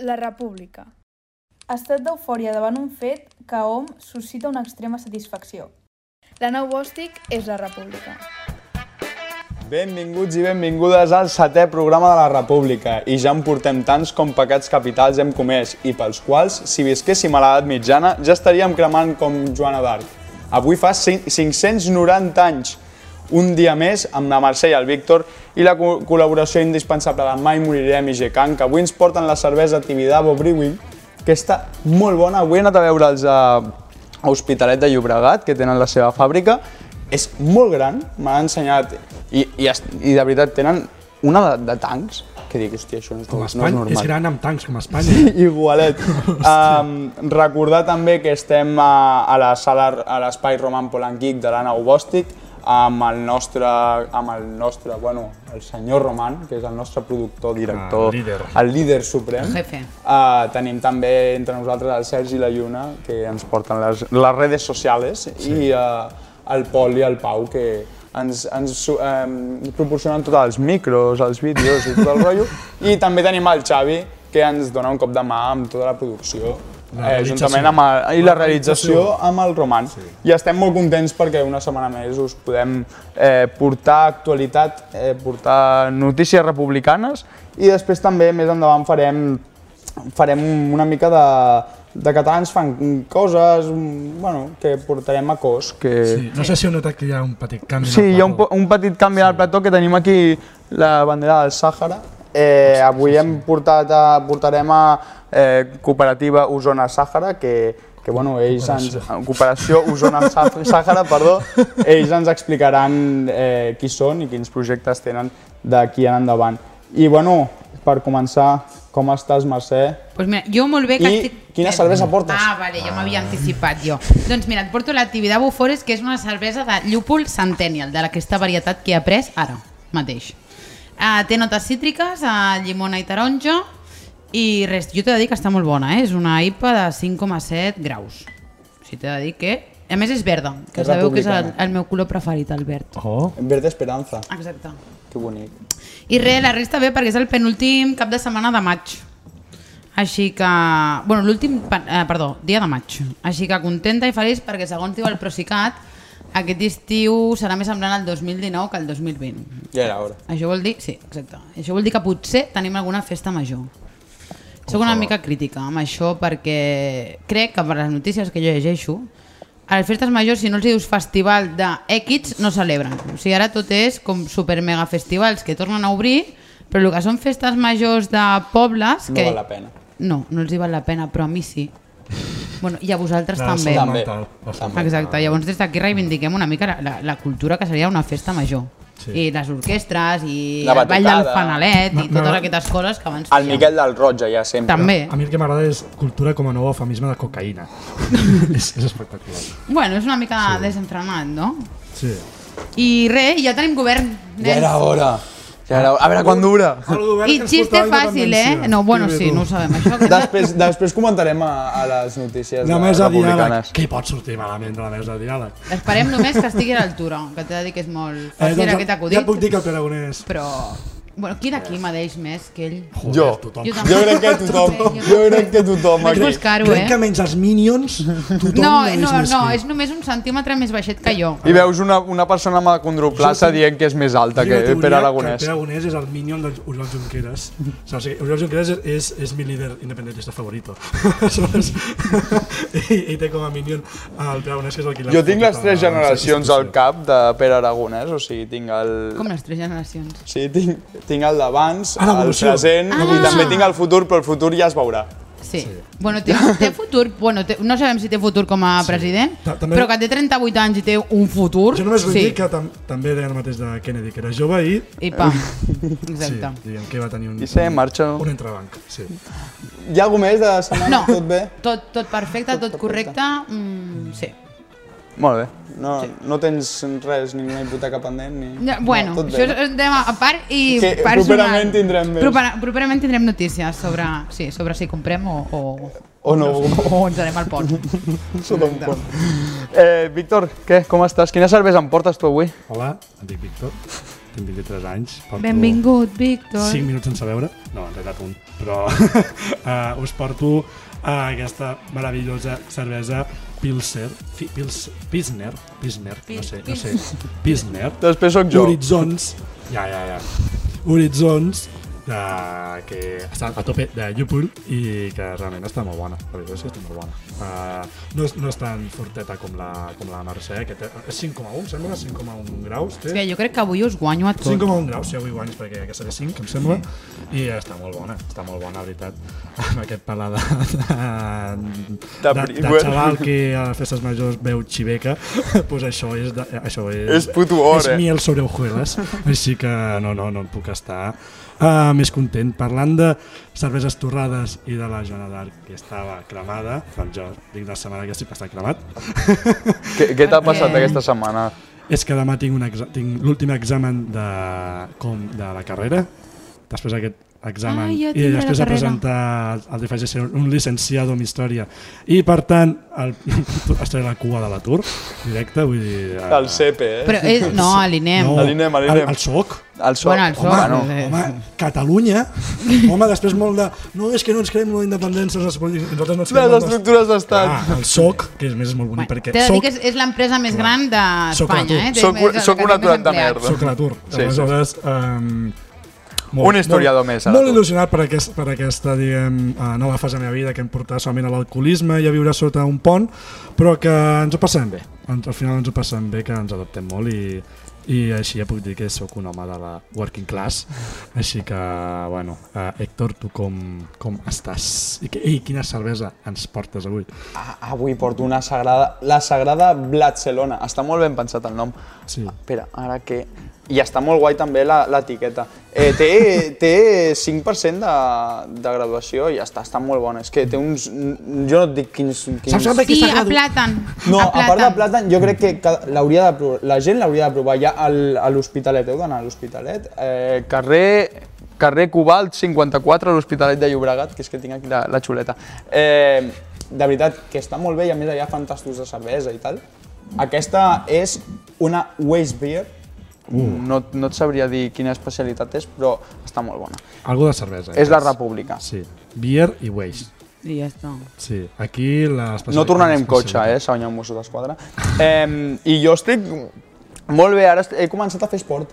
La República. Estat d'eufòria davant un fet que a hom suscita una extrema satisfacció. La nau bòstic és la República. Benvinguts i benvingudes al setè programa de la República i ja en portem tants com pecats capitals hem comès i pels quals, si visquéssim a l'edat mitjana, ja estaríem cremant com Joana d'Arc. Avui fa cin- 590 anys, un dia més amb la Mercè i el Víctor i la co- col·laboració indispensable de Mai Morirem i Gecan, que avui ens porten la cervesa Tibidabo Brewing, que està molt bona. Avui he anat a veure'ls a, a Hospitalet de Llobregat, que tenen la seva fàbrica. És molt gran, m'han ensenyat, i, i, i de veritat tenen una de, de tancs, que dic, hòstia, això no és, Com no és normal. és gran amb tancs, com a Espanya. Igualet. Um, recordar també que estem a, a la sala, a l'espai Roman Polanquic de l'Anna Bòstic, amb el nostre, amb el nostre, bueno, el senyor Roman, que és el nostre productor, director, El líder. el líder suprem. Jefe. Uh, tenim també entre nosaltres el Sergi i la Lluna, que ens porten les, les redes socials, sí. i uh, el Pol i el Pau, que ens, ens um, proporcionen tots els micros, els vídeos i tot el rotllo. I també tenim el Xavi, que ens dona un cop de mà amb tota la producció. Eh, juntament amb el, i la realització amb el Roman. Sí. I estem molt contents perquè una setmana més us podem eh, portar actualitat, eh, portar notícies republicanes i després també més endavant farem, farem una mica de, de catalans fan coses bueno, que portarem a cos. Que... Sí. No sé si heu notat que hi ha un petit canvi. en Sí, hi ha un, un petit canvi al plató que tenim aquí la bandera del Sàhara. Eh, avui hem portat a, portarem a eh, Cooperativa Osona Sàhara, que, que bueno, ells ens... Cooperació Osona Sà- Sàhara, perdó. Ells ens explicaran eh, qui són i quins projectes tenen d'aquí en endavant. I bueno, per començar, com estàs, Mercè? Pues mira, jo molt bé que I estic... quina cervesa portes? Ah, vale, jo m'havia anticipat jo. Doncs mira, et porto la Tibidabo Forest, que és una cervesa de llúpol Centennial, de aquesta varietat que he après ara mateix. Uh, té notes cítriques, uh, llimona i taronja, i res, jo t'he de dir que està molt bona, eh? és una IPA de 5,7 graus. O sigui, t'he de dir que... A més és verda, que És sabeu que és el, el meu color preferit, el verd. Oh, Verde Esperanza. Exacte. Que bonic. I res, la resta bé perquè és el penúltim cap de setmana de maig. Així que... Bueno, l'últim... Eh, perdó, dia de maig. Així que contenta i feliç perquè segons diu el Procicat, aquest estiu serà més semblant al 2019 que al 2020. Ja era hora. Això vol dir... Sí, exacte. Això vol dir que potser tenim alguna festa major. Soc una mica crítica amb això perquè crec que per les notícies que jo llegeixo a les festes majors, si no els dius festival de X, no celebren. O sigui, ara tot és com super mega festivals que tornen a obrir, però el que són festes majors de pobles... No que... val la pena. No, no els hi val la pena, però a mi sí. Bueno, i a vosaltres la també. També. Exacte, llavors des d'aquí reivindiquem una mica la, la, la cultura que seria una festa major. Sí. I les orquestres, i La el ball del fanalet, i totes aquestes coses que abans El. Miquel del Roig, ja sempre. També. A mi el que m'agrada és cultura com a nou eufemisme de cocaïna. és, és espectacular. Bueno, és una mica sí. desenfrenat, no? Sí. I res, ja tenim govern. Ja era hora. Ja era hora. A veure quan dura. I xiste fàcil, eh? No, bueno, sí, no ho sabem. Això que Després, després comentarem a, a les notícies La de mesa de diàleg. republicanes. Què pot sortir malament de la mesa de diàleg? Esperem només que estigui a l'altura, que t'he de dir que és molt fàcil doncs, aquest acudit, ja puc dir que el Pere Aragonès... però... Bueno, qui d'aquí m'adeix més que ell? Joder, Jo. Tothom. Jo. Jo crec que tothom, Jo jo crec que tothom Vaig buscar-ho, Crec que eh? menys els Minions, tothom No, no, més no, que- és només un centímetre més baixet que jo. I veus una, una persona amb acondroplaça dient que és més alta que la Pere Que Aragonès. el Pere Aragonès és el minion d'Oriol Junqueras. O sigui, Oriol Junqueras és, és mi líder independentista favorito. I, I té com a minion el Pere Aragonès, que és el que l'ha Jo tinc les fotut tres generacions la al cap de Pere Aragonès, o sigui, tinc el... Com les tres generacions. Sí, tinc, tinc el d'abans, Ah, el present Ah. i també tinc el futur, però el futur ja es veurà. Sí. Bueno, té, té futur, bueno, té, no sabem si té futur com a president, Ta- també- però que té 38 anys i té un futur, Jo només vull sí. dir que tam també deia el mateix de Kennedy, que era jove i... I pam. Sí, Exacte. diguem que va tenir un, I sé, marxa... un entrebanc. Sí. Hi ha alguna més de setmana? No, Tot bé? tot, tot perfecte, tot correcte, mm, sí. Molt bé. No, no tens res, ni una hipoteca pendent? Ni... Ja, bueno, no, això és un tema a part i Que personal. properament tindrem més. Propera, properament tindrem notícies sobre, sí, sobre si comprem o, o, O no. o ens anem al pont. Sota un pont. Eh, Víctor, què? Com estàs? Quina cervesa em portes tu avui? Hola, em dic Víctor. tinc 23 anys. Porto Benvingut, Víctor. 5 minuts sense veure. No, en realitat un. Però uh, us porto uh, aquesta meravellosa cervesa Pilser, fi, Pils, Pilsner, Pilsner, no sé, no sé, Pilsner, Després sóc jo. Horitzons, ja, ja, ja, Horitzons, de, que està a tope de llúpol i que realment està molt bona, la veritat és que està molt bona. Uh, no, és, no és tan forteta com la, com la Mercè, que té, és 5,1, sembla, 5,1 graus. Té. Hòstia, jo crec que avui us guanyo a tots. 5,1 graus, si avui guanyes, perquè aquesta té 5, em sembla, i està molt bona, està molt bona, la veritat, amb aquest paladar de, de, de, de xaval que a les festes majors veu xiveca, pues això és, de, això és, És puto or, és eh? miel sobre hojuelas, així que no, no, no em puc estar uh, més content. Parlant de cerveses torrades i de la Joana d'Arc que estava cremada, doncs jo dic la setmana que estic bastant cremat, Què, què t'ha passat Eh. aquesta setmana? és que demà tinc, un exa tinc l'últim examen de, com, de la carrera, després d'aquest examen Ah, ja i després de presentar el de faig ser un licenciado en història i per tant el, estaré a la cua de l'atur directe vull dir eh, El CEPE, eh? Però és, no, a l'INEM. no, A l'INEM, a l'INEM. el, el SOC El soc. Bueno, el soc. Home, no. Eh. home, Catalunya home, després molt de no, és que no ens creiem la independència els polítics, nosaltres no ens creiem Les les- estructures d'estat. ah, el SOC, que és més és molt bonic Bueno, perquè T'he de dir que és, és l'empresa més gran Soc d'Espanya, eh? Soc- soc un aturat de merda. Soc a l'atur. Sí, sí. Aleshores, um, Un historiador més, a Molt l'atur. il·lusionat per, aquest, per aquesta diguem, uh, nova fase de la meva vida que em portarà solament a l'alcoholisme i a viure sota un pont, però que ens ho passem bé. Ens, al final ens ho passem bé, que ens adaptem molt i, i així ja puc dir que sóc un home de la working class. Així que, bueno, uh, Héctor, tu com, com estàs? I, que, i quina cervesa ens portes avui? Ah, avui porto una sagrada... La sagrada Blatcelona. Està molt ben pensat el nom. Sí. Espera, ara que... I està molt guai també la- l'etiqueta. Eh, té, té 5% de, de graduació i ja està, està molt bona. És que té uns... Jo no et dic quins... quins... Saps amb Sí, a gradu- plàtan. No, a a part de plàtan, jo crec que l'hauria de provar, la gent l'hauria de provar ja al, a l'Hospitalet. Heu d'anar a l'Hospitalet. Eh, carrer, carrer Cobalt 54 a l'Hospitalet de Llobregat, que és que tinc aquí la, la xuleta. Eh, de veritat, que està molt bé i a més allà fan tastos de cervesa i tal. Aquesta és una Waste Beer. Uh. No, no et sabria dir quina especialitat és, però està molt bona. Algo de cervesa. És la. República. Sí. Beer i waste. I ja està. Sí, aquí la No tornarem cotxe, eh, senyor Mosso d'Esquadra. Eh, I jo estic molt bé, ara he començat a fer esport.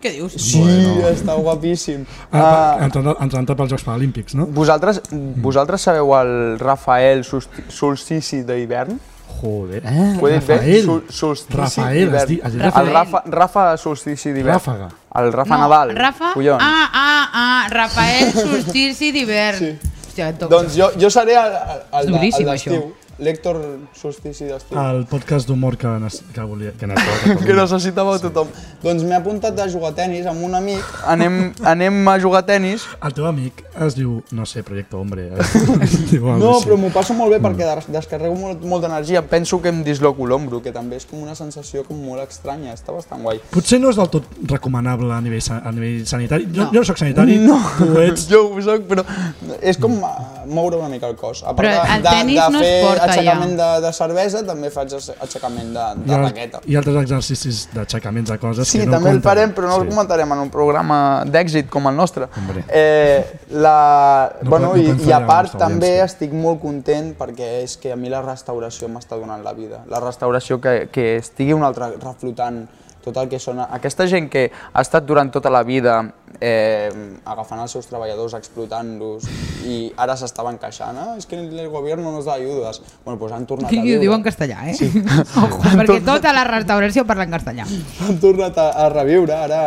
Què dius? Sí, està guapíssim. Ah, Ah, ens, han, ens han entrat pels Jocs Paralímpics, no? vosaltres, vosaltres sabeu el Rafael Solsti- Solstici d'hivern? Joder. Eh, bé? Rafael. Sol- Solstici Rafael, d'hivern. has dit, Rafael. El Rafa, Rafa Solstici d'hivern. Ràfaga. El Rafa Nadal. Rafa? Collons. Ah, ah, ah, Rafael Solstici d'hivern. Sí. Hòstia, et toca. Doncs jo, jo seré el, el, el, el això. d'estiu. L'Héctor Solstici d'estiu. El podcast d'humor que, que volia... Que, necessitava, que necessitava tothom. Doncs m'he apuntat a jugar a tennis amb un amic. Anem, anem a jugar a tennis. El teu amic es diu, no sé, Proyecto Hombre. Es, es diu No, però m'ho passo molt bé perquè des- descarrego molt, molt d'energia. Penso que em disloco l'ombro, que també és com una sensació com molt estranya. Està bastant guai. Potser no és del tot recomanable a nivell, a nivell sanitari. Jo, No. jo no sóc sanitari, No, tu ets... jo ho soc, però és com eh, moure una mica el cos. A part Però de, el de, tenis de no es fer porta aixecament de, de cervesa, també faig aixecament de, de ha, raqueta. hi ha altres exercicis d'aixecaments de coses Sí, que no també el farem, però no el Sí. comentarem en un programa d'èxit com el nostre. Hombre. Eh, la... No bueno, no i, I a part també estic molt content perquè és que a mi la restauració m'està donant la vida. La restauració que, que estigui un altre reflotant tot el que són... Aquesta gent que ha estat durant tota la vida eh, agafant els seus treballadors, explotant-los i ara s'estaven queixant, ah, és que el govern no nos da ayudes. Bueno, doncs han tornat a I ho viure. diu en castellà, eh? Sí. Ojo, perquè tota la restauració parla en castellà. han tornat a, a reviure, ara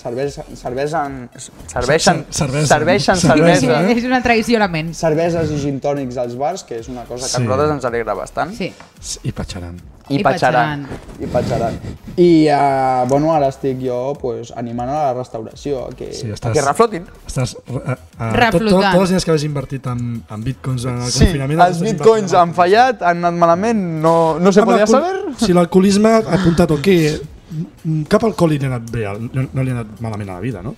serveixen, serveixen, serveixen, Cervesa. serveixen Cervesa. cervesa, És una traïció a la ment. cerveses i gin tònics als bars, que és una cosa que Sí. a nosaltres ens alegra bastant. Sí. I patxaran. I, I patxaran. I patxaran. I, uh, bueno, ara estic jo pues, animant a la restauració, a que, Sí, a estàs- que reflotin. Estàs... Uh, uh, Reflotant. tot, tots els diners que has invertit en, en bitcoins en el Sí, confinament... els bitcoins han fallat, han anat malament, no, no se podia alcohol- saber. Si l'alcoholisme ha apuntat mm, cap alcohòlic li ha anat bé, no, no li ha anat malament a la vida, no?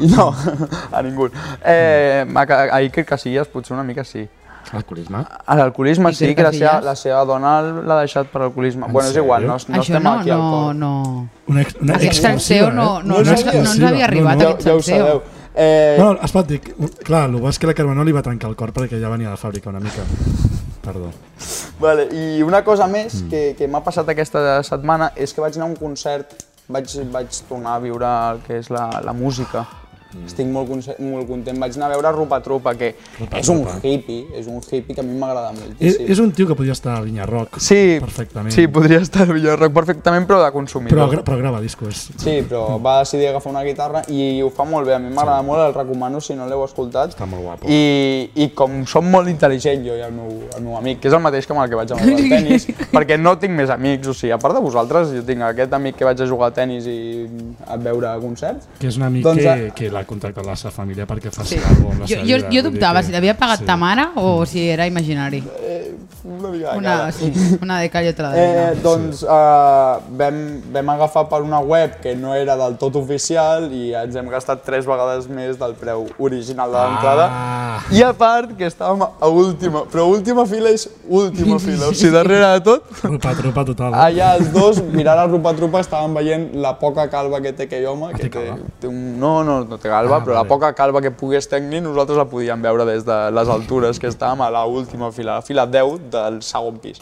No, a ningú. Eh, a, a Iker Casillas potser una mica sí. Alcoholisme? A l'alcoholisme sí, que la seva, la seva dona l'ha deixat per alcoholisme. En Bueno, és igual, no, no estem no, aquí al no, cor. no... Una, ex, una Aquest exclusiva, salseo no, eh? no, No no, ens- no ens havia arribat, no, no. aquest Ja, ja ho sabeu. Eh, No, espera't, dic, clar, el bo és que la Carmenó li va trencar el cor perquè ja venia de fàbrica una mica. Perdó. Vale, I una cosa més Mm. que, que m'ha passat aquesta setmana és que vaig anar a un concert, vaig, vaig tornar a viure el que és la, la música. Mm. Estic molt, molt content. Vaig anar a veure Rupa Trupa, que Rupa és un Trupa. hippie, és un hippie que a mi m'agrada És, moltíssim. és un tio que podria estar a Vinya Rock Sí, perfectament. sí, podria estar a Villarroc perfectament, però de consumidor. però, però grava discos. Sí, però va decidir agafar una guitarra i ho fa molt bé. A mi m'agrada molt, el recomano si no l'heu escoltat. Està molt guapo. I, I com som molt intel·ligent, jo i el meu, el meu amic, que és el mateix que amb el que vaig a jugar al tennis, perquè no tinc més amics, o sigui, a part de vosaltres, jo tinc aquest amic que vaig a jugar a tennis i a veure concerts. Que és un amic Doncs, que, que l'ha contactat la seva família perquè faci Sí. alguna cosa amb la Jo, seva jo, vida. jo dubtava que- si l'havia pagat sí. ta mare o si era imaginari. Eh, una mica de Una, cada. sí, una de cal i otra de Eh, arena. doncs eh, vam, vam agafar per una web que no era del tot oficial i ens hem gastat tres vegades més del preu original de l'entrada. Ah. I a part que estàvem a última, però última fila és última fila, o sigui, darrere de tot, Trupa, trupa total. eh? allà els dos, mirant a Rupa Trupa, estàvem veient la poca calva que té aquell home, que té té, calva? té un... No, no, no té calva, Ah, però la poca calva que pogués tenir nosaltres la podíem veure des de les altures, que estàvem a la última fila, a la fila 10 del segon pis.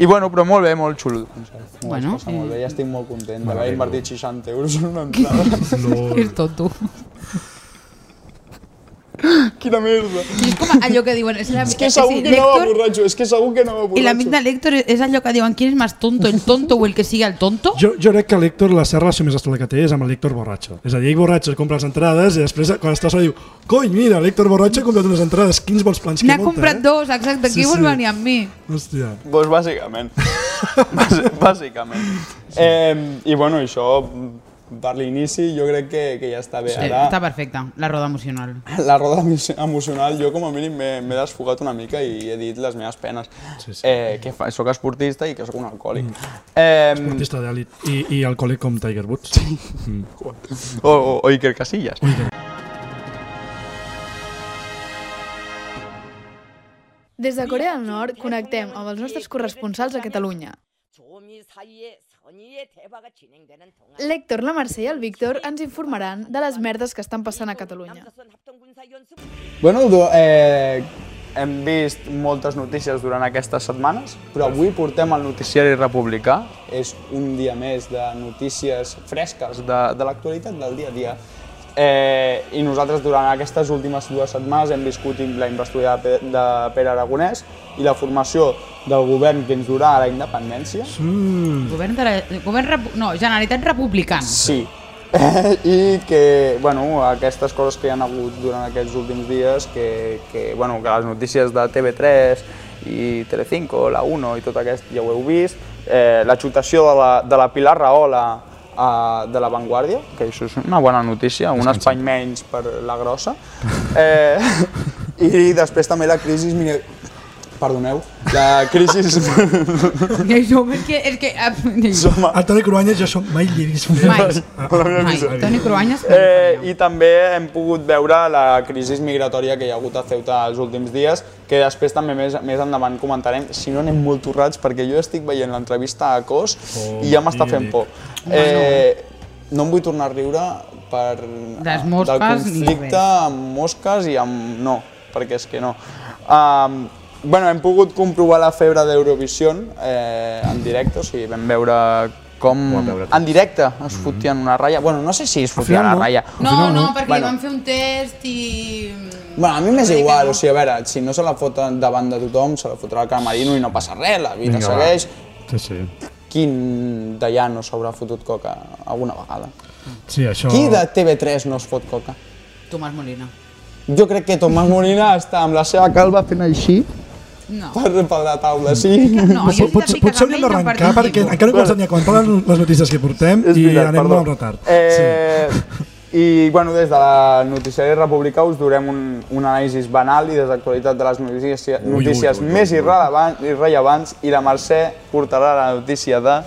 I bueno, però molt bé, molt xulo. el concert. Bueno, passar molt bé, ja estic molt content d'haver invertit 60 euros en una entrada. Lol. És tonto. Quina merda! I és com allò que diuen... És, la, És que segur que anava borratxo, és que segur que anava I l'amic borratxo. de l'Héctor és allò que diuen ¿Quién es más tonto, el tonto o el que sigue el tonto? Jo, jo crec que l'Héctor, la seva relació més estrella que té és amb l'Héctor borratxo. És a dir, ell borratxo compra les entrades i després quan està sol diu cony, mira, l'Héctor borratxo ha comprat unes entrades, quins vols plans que N'ha munta, comprat eh? dos, exacte. Qui Sí, vol sí. venir amb mi? Hòstia. Doncs bàsicament. Bàs- bàsicament. Eh, I bueno, això per l'inici jo crec que, que ja està bé. Sí, Ara, està perfecte, la roda emocional. la roda emo- emocional, jo com a mínim m'he desfogat una mica i he dit les meves penes. Sí, sí. Eh, que fa, soc esportista i que sóc un alcohòlic. Eh, Artista d'èlit i, i alcohòlic com Tiger Woods. Sí. Mm. o, o, o Iker Casillas. Des de Corea del Nord connectem amb els nostres corresponsals a Catalunya. L'Héctor, la Mercè i el Víctor ens informaran de les merdes que estan passant a Catalunya. Bueno, eh, hem vist moltes notícies durant aquestes setmanes, però avui portem el noticiari republicà. És un dia més de notícies fresques de, de l'actualitat del dia a dia. Eh, I nosaltres durant aquestes últimes dues setmanes hem viscut la investidura de Pe- de Pere Aragonès i la formació del govern que ens durà a la independència. Mm. Govern de la... Govern repu... No, Generalitat Republicana. Sí. I que, bueno, aquestes coses que hi ha hagut durant aquests últims dies, que, que, bueno, que les notícies de TV3 i Telecinco, la 1 i tot aquest ja ho heu vist, eh, la xutació de la, de la Pilar Rahola de la Vanguardia, que això és una bona notícia, un espai menys per la grossa. Eh, I després també la crisi... Perdoneu, la crisi... Això, és que... És que Som a- El Toni Cruanyes jo som mai fer. mai, Ah, mai. Toni Cruanyes... Eh, I també hem pogut veure la crisi migratòria que hi ha hagut a Ceuta els últims dies, que després també més, més endavant comentarem, si no anem molt torrats, perquè jo estic veient l'entrevista a Cos Oh, i ja m'està fent por. Eh, no em vull tornar a riure per, Les mosques del ni conflicte amb mosques i amb... no, perquè és que no. Um, bueno, hem pogut comprovar la febre d'Eurovision eh, en directe, o sigui, vam veure com en directe es fotien una ratlla. Bueno, no sé si es una no. ratlla. No, no, no. perquè Bueno. van fer un test i... Bueno, a mi m'és Va igual, no. o sigui, a veure, si no se la foten davant de tothom, se la fotrà al camerino i no passa res, la vida Vinga, va. segueix. Sí, sí. Quin d'allà no s'haurà fotut coca alguna vegada? Sí, això... Qui de TV3 no es fot coca? Tomàs Molina. Jo crec que Tomàs Molina està amb la seva calva fent així No. per, per la taula, sí? No, jo Pot, potser hauríem d'arrencar perquè encara no comencem ni a comentar les, les notícies que portem És i veritat, anem perdó. molt retard. Eh, I bueno, des de la Noticiari Republicà us durem un, un anàlisi banal i desactualitat de les notícies, notícies ui, ui, més ui. irrellevants, irrellevants i la Mercè portarà la notícia de...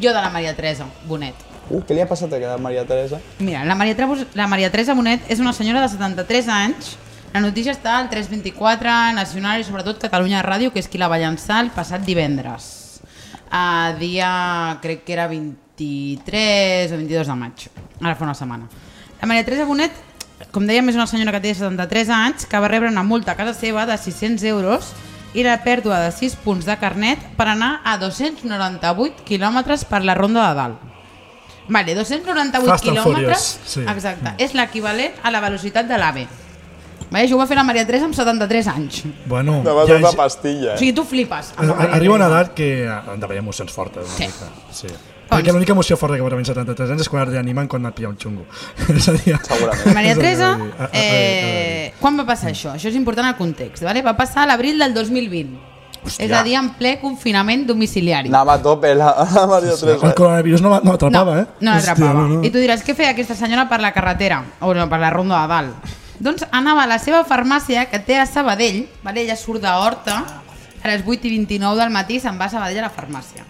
Jo de la Maria Teresa Bonet. Uh, què li ha passat a la Maria Teresa? Mira, la Maria, Trebus, la Maria Teresa Bonet és una senyora de 73 anys La notícia està al 324, Nacional i sobretot Catalunya Ràdio, que és qui la va llançar el passat divendres. A dia, crec que era 23 o 22 de maig, ara fa una setmana. La Maria Teresa Bonet, com dèiem, és una senyora que té 73 anys, que va rebre una multa a casa seva de 600 euros i la pèrdua de 6 punts de carnet per anar a 298 quilòmetres per la Ronda de Dalt. Vale, 298 Fast and quilòmetres, sí. exacte, és l'equivalent a la velocitat de l'AVE. Vale, això ho va fer la Maria Teresa amb 73 anys. Bueno, ja, tota ja, pastilla. O Eh? sigui, tu flipes. arriba una edat que han d'haver emocions fortes una Sí. mica. Sí. Perquè l'única emoció forta que va tenir 73 anys és quan et reanimen quan et pilla un xungo. és a dir, Segurament. Maria És Teresa. Ah, ah, eh, quan va passar això? Això és important al context. Vale? Va passar a l'abril del 2020. Hòstia. És a dir, en ple confinament domiciliari. Anava a tope la, la Maria Teresa. El coronavirus no, no atrapava, no, eh? No l'atrapava. no, no. I tu diràs, què feia aquesta senyora per la carretera? O no, per la ronda de dalt? Doncs anava a la seva farmàcia, que té a Sabadell, vale? ella surt d'Horta, a les 8 i 29 del matí se'n va a Sabadell a la farmàcia.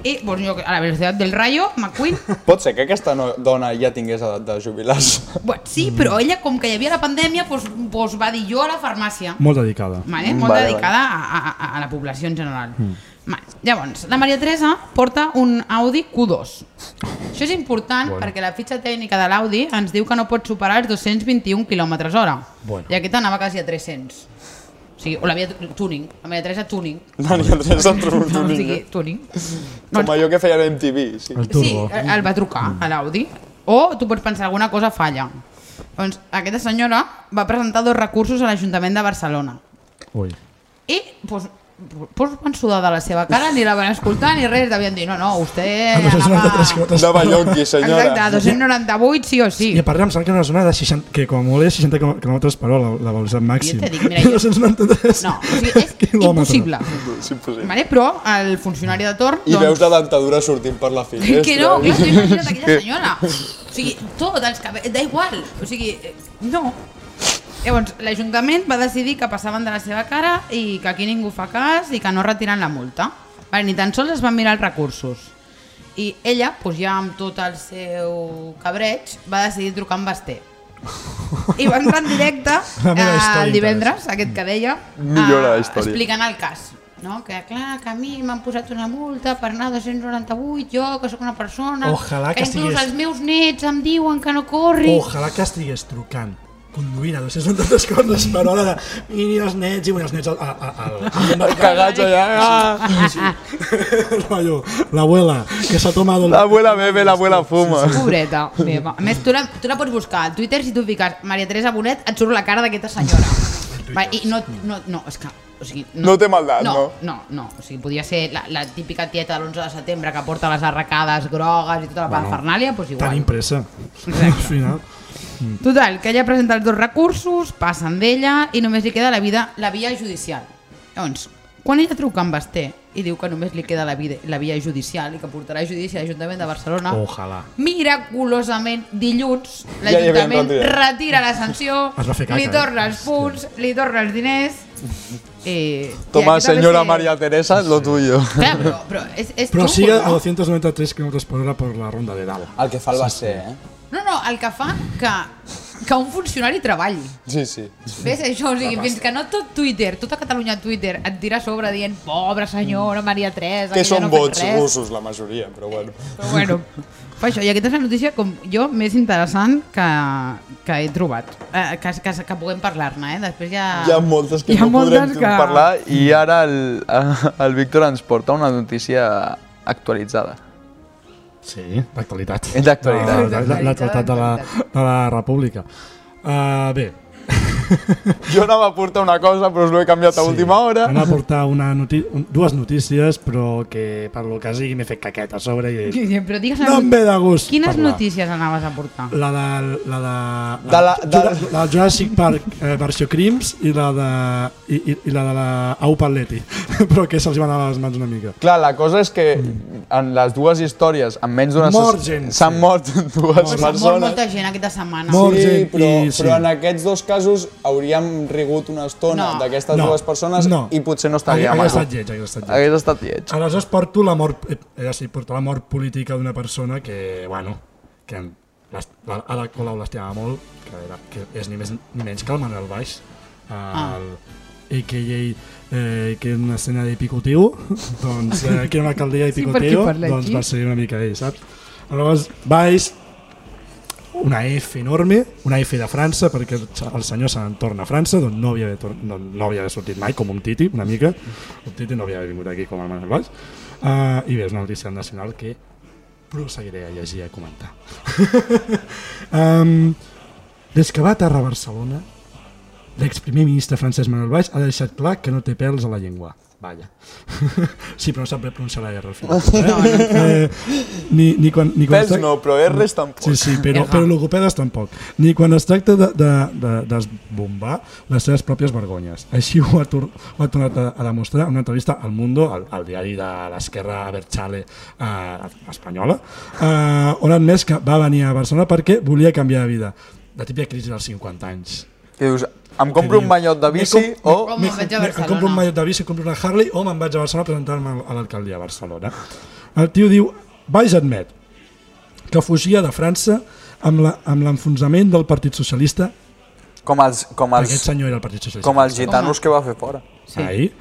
I, doncs, jo, a la velocitat del Rayo, McQueen, Pot ser que aquesta no, dona ja tingués edat de jubilar-se. bueno, sí, però ella, com que hi havia la pandèmia, doncs, doncs va dir jo a la farmàcia. Molt dedicada. Vale? Molt Vale, dedicada a, a, a la població en general. Mm. Vale. Llavors, la Maria Teresa porta un Audi Q2. Això és important Bueno. perquè la fitxa tècnica de l'Audi ens diu que no pot superar els 221 km hora. Bueno. I aquest anava quasi a 300. O sigui, o l'havia tuning, la Maria Teresa tuning. La Maria Teresa o tuning. sigui, tuning. Com allò que feia l'MTV, sí. El Sí, el el va trucar a l'Audi. O tu pots pensar alguna cosa falla. Doncs aquesta senyora va presentar dos recursos a l'Ajuntament de Barcelona. Ui. I pues, pues van sudar de la seva cara, ni la van escoltar ni res, devien dir, no, no, vostè A 293 anava... quilòmetres. Anava llonqui, senyora. Exacte, 298 sí o sí. I a part em sembla que era una zona de 60, que com a molt és 60 km per hora, la, la velocitat màxima. Jo te dic, mira, jo- 293 No, o sigui, és quilòmetres. impossible. És impossible. Vale? Però el funcionari de torn... I veus la dentadura sortint per la finestra. que no, clar, imagina't aquella senyora. O sigui, tot, els cabells, da igual. O sigui, eh, no. Llavors, l'Ajuntament va decidir que passaven de la seva cara i que aquí ningú fa cas i que no retiren la multa. Vale, ni tan sols es van mirar els recursos. I ella, doncs ja amb tot el seu cabreig, va decidir trucar amb Basté. I va entrar en directe eh, el divendres, aquest que deia, eh, explicant el cas. No? Que clar, que a mi m'han posat una multa per anar a 298, jo que sóc una persona, Ojalà que que inclús estigués- els meus nets em diuen que no corri. Ojalà que estigués trucant conduint a 293 coses per hora de miri els nets i els nets al, al, al, al, Cagats allà. Ah, rotllo, l'abuela que s'ha tomado el- l'abuela bebe, l'abuela fuma. Pobreta meva. A més, tu la, tu la pots buscar al Twitter si tu fiques Maria Teresa Bonet, et surt la cara d'aquesta senyora. Va, I no, no, no, és que... O sigui, No té maldat, no? no? No, no. O sigui, podia ser la, la típica tieta de l'11 de setembre que porta les arracades grogues i tota la Bueno, parafernàlia, doncs igual. Tenim pressa. Al final. Total, que ella presenta els dos recursos, passen d'ella i només li queda la, vida, la via judicial. Llavors, quan ella truca amb Basté i diu que només li queda la, vida, la via judicial i que portarà a judici a l'Ajuntament de Barcelona, Ojalà. miraculosament dilluns Ja l'Ajuntament retirat. retira la sanció, Es caca, li eh? torna els punts, li torna els diners... I, Toma, senyora sé- María Teresa, lo tuyo. Clar, però, però és, és Però xungo, sigue a no? 293 km per hora per la ronda de dalt. El que fa el va ser, eh? No, no, el que fa que, que un funcionari treballi. Sí, sí. Ves això? O sigui, fins que no tot Twitter, tota Catalunya Twitter et tira a sobre dient pobra senyora Maria Teresa, Que ja són no vots res. russos, la majoria, però bueno. Però bueno, fa això. I aquesta és la notícia com jo més interessant que, que he trobat. Eh, que, que, que puguem parlar-ne, eh? Després ja... Hi ha moltes que Hi ha no podrem que- parlar i ara el, el Víctor ens porta una notícia actualitzada. Sí, d'actualitat. És d'actualitat. La- la- L'actualitat de, la, de la República. Uh, bé, Jo anava a portar una cosa, però us l'he canviat a última hora. Anem a portar una noti dues notícies, però que per lo que sigui m'he fet caqueta a sobre i Però digues no em ve de gust Quines parlar. notícies anaves a portar? La de, la de, De la- de- la de Jurassic Park eh, versió Crims i la de, i, i, i la de la Au Paletti, però que se'ls van anar a les mans una mica. Clar, la cosa és que en les dues històries, en menys d'una... Mort gent, S'han sí. mort dues mort persones. molta gent aquesta setmana. Mort. Sí, gent però, i- sí. però en aquests dos casos hauríem rigut una estona No. d'aquestes No. dues persones No. i potser no Hauria estaríem hauria estat lleig, hauria estat lleig. Hagués estat lleig. Aleshores porto la mort, eh, eh, sí, porto la mort política d'una persona que, bueno, que la- Ada Colau l'estimava molt, que, era, que és ni més ni menys que el Manuel Baix, el, a.k.a. Eh, que és una escena de picotiu, doncs, eh, que era una alcaldia de Sí, picotiu, perquè parla doncs va ser una mica ell, saps? Aleshores, Baix, una F enorme, una F de França, perquè el senyor se'n torna a França, d'on no havia, no, no havia sortit mai, com un Titi, una mica. Un Titi no havia vingut aquí com el Manuel Valls. Uh, I bé, és una notícia nacional que proseguiré a llegir i a comentar. um, des que va aterrar a Barcelona, l'exprimer ministre francès Manuel Valls ha deixat clar que no té pèls a la llengua. Vaja. sí, però no sap pronunciar la R al final. Eh? Eh, ni, ni quan, ni quan Pèls no, però R's tampoc. Sí, sí, però, però logopedes tampoc. Ni quan es tracta de, de, de desbombar les seves pròpies vergonyes. Així ho ha, tor ho ha tornat a, a demostrar en una entrevista al Mundo, al, al diari de l'esquerra Berchale eh, espanyola, eh, on ha admès que va venir a Barcelona perquè volia canviar de vida. La típica crisi dels 50 anys. I dius, em compro un banyot de "Me bici com- o... Vaig a Em Barcelona. compro un mallot de bici, compro una Harley o me'n vaig a Barcelona a presentar-me a l'alcaldia de Barcelona. El tio diu, Valls admet que fugia de França amb la- amb l'enfonsament del Partit Socialista, Com els, com els, aquest senyor era el Partit Socialista. com els gitanos que va fer fora. Sí. Ahir.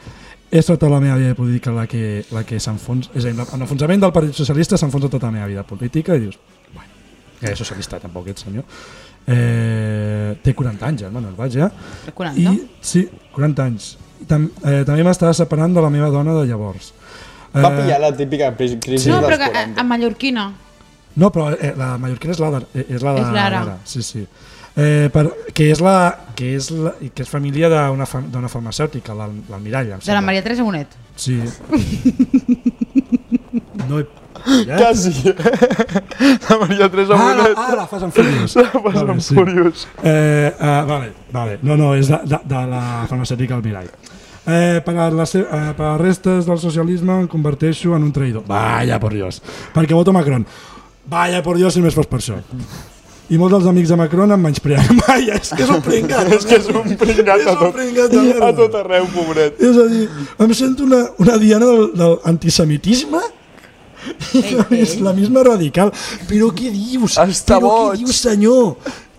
És tota la meva vida política la que, la que s'enfonsa. És a dir, amb l'enfonsament del Partit Socialista s'enfonsa tota la meva vida política i dius, bueno, ja és socialista tampoc aquest senyor. Eh, té 40 anys, eh, Manuel Valls, ja. 40? I, sí, 40 anys. Tam, eh, també m'estava separant de la meva dona de llavors. Eh, Va pillar la típica crisi no, però dels que, a, 40. a Mallorquina. No, però eh, la mallorquina és l'Ada. Eh, és la de És l'Ara. l'Ara, Sí, sí. Eh, per, que és la que és, la, que és família d'una fam, farmacèutica, l'Al- l'Almirall. em De la. Maria Teresa Bonet. Sí. No he pillat. Quasi. la Maria Teresa Ah, la, Bonet. ah, la Fast and Furious. Vas amb sí. Furious. Eh, uh, vale, vale. No, no, és de, de, de la farmacèutica Almirall. Eh, per, a les, eh, per a les restes del socialisme em converteixo en un traïdor. Vaya por Dios. Perquè voto Macron. Vaya por Dios si només fos per això. I molts dels amics de Macron em menyspreen. Vaya, és que és un pringat. És que és un pringat a tot, pringat merda. a tot arreu, pobret. És a dir, em sento una, una diana del, del antisemitisme Ei, la, mis, ei. la misma radical. Però què dius? Està Però boig. què dius, senyor?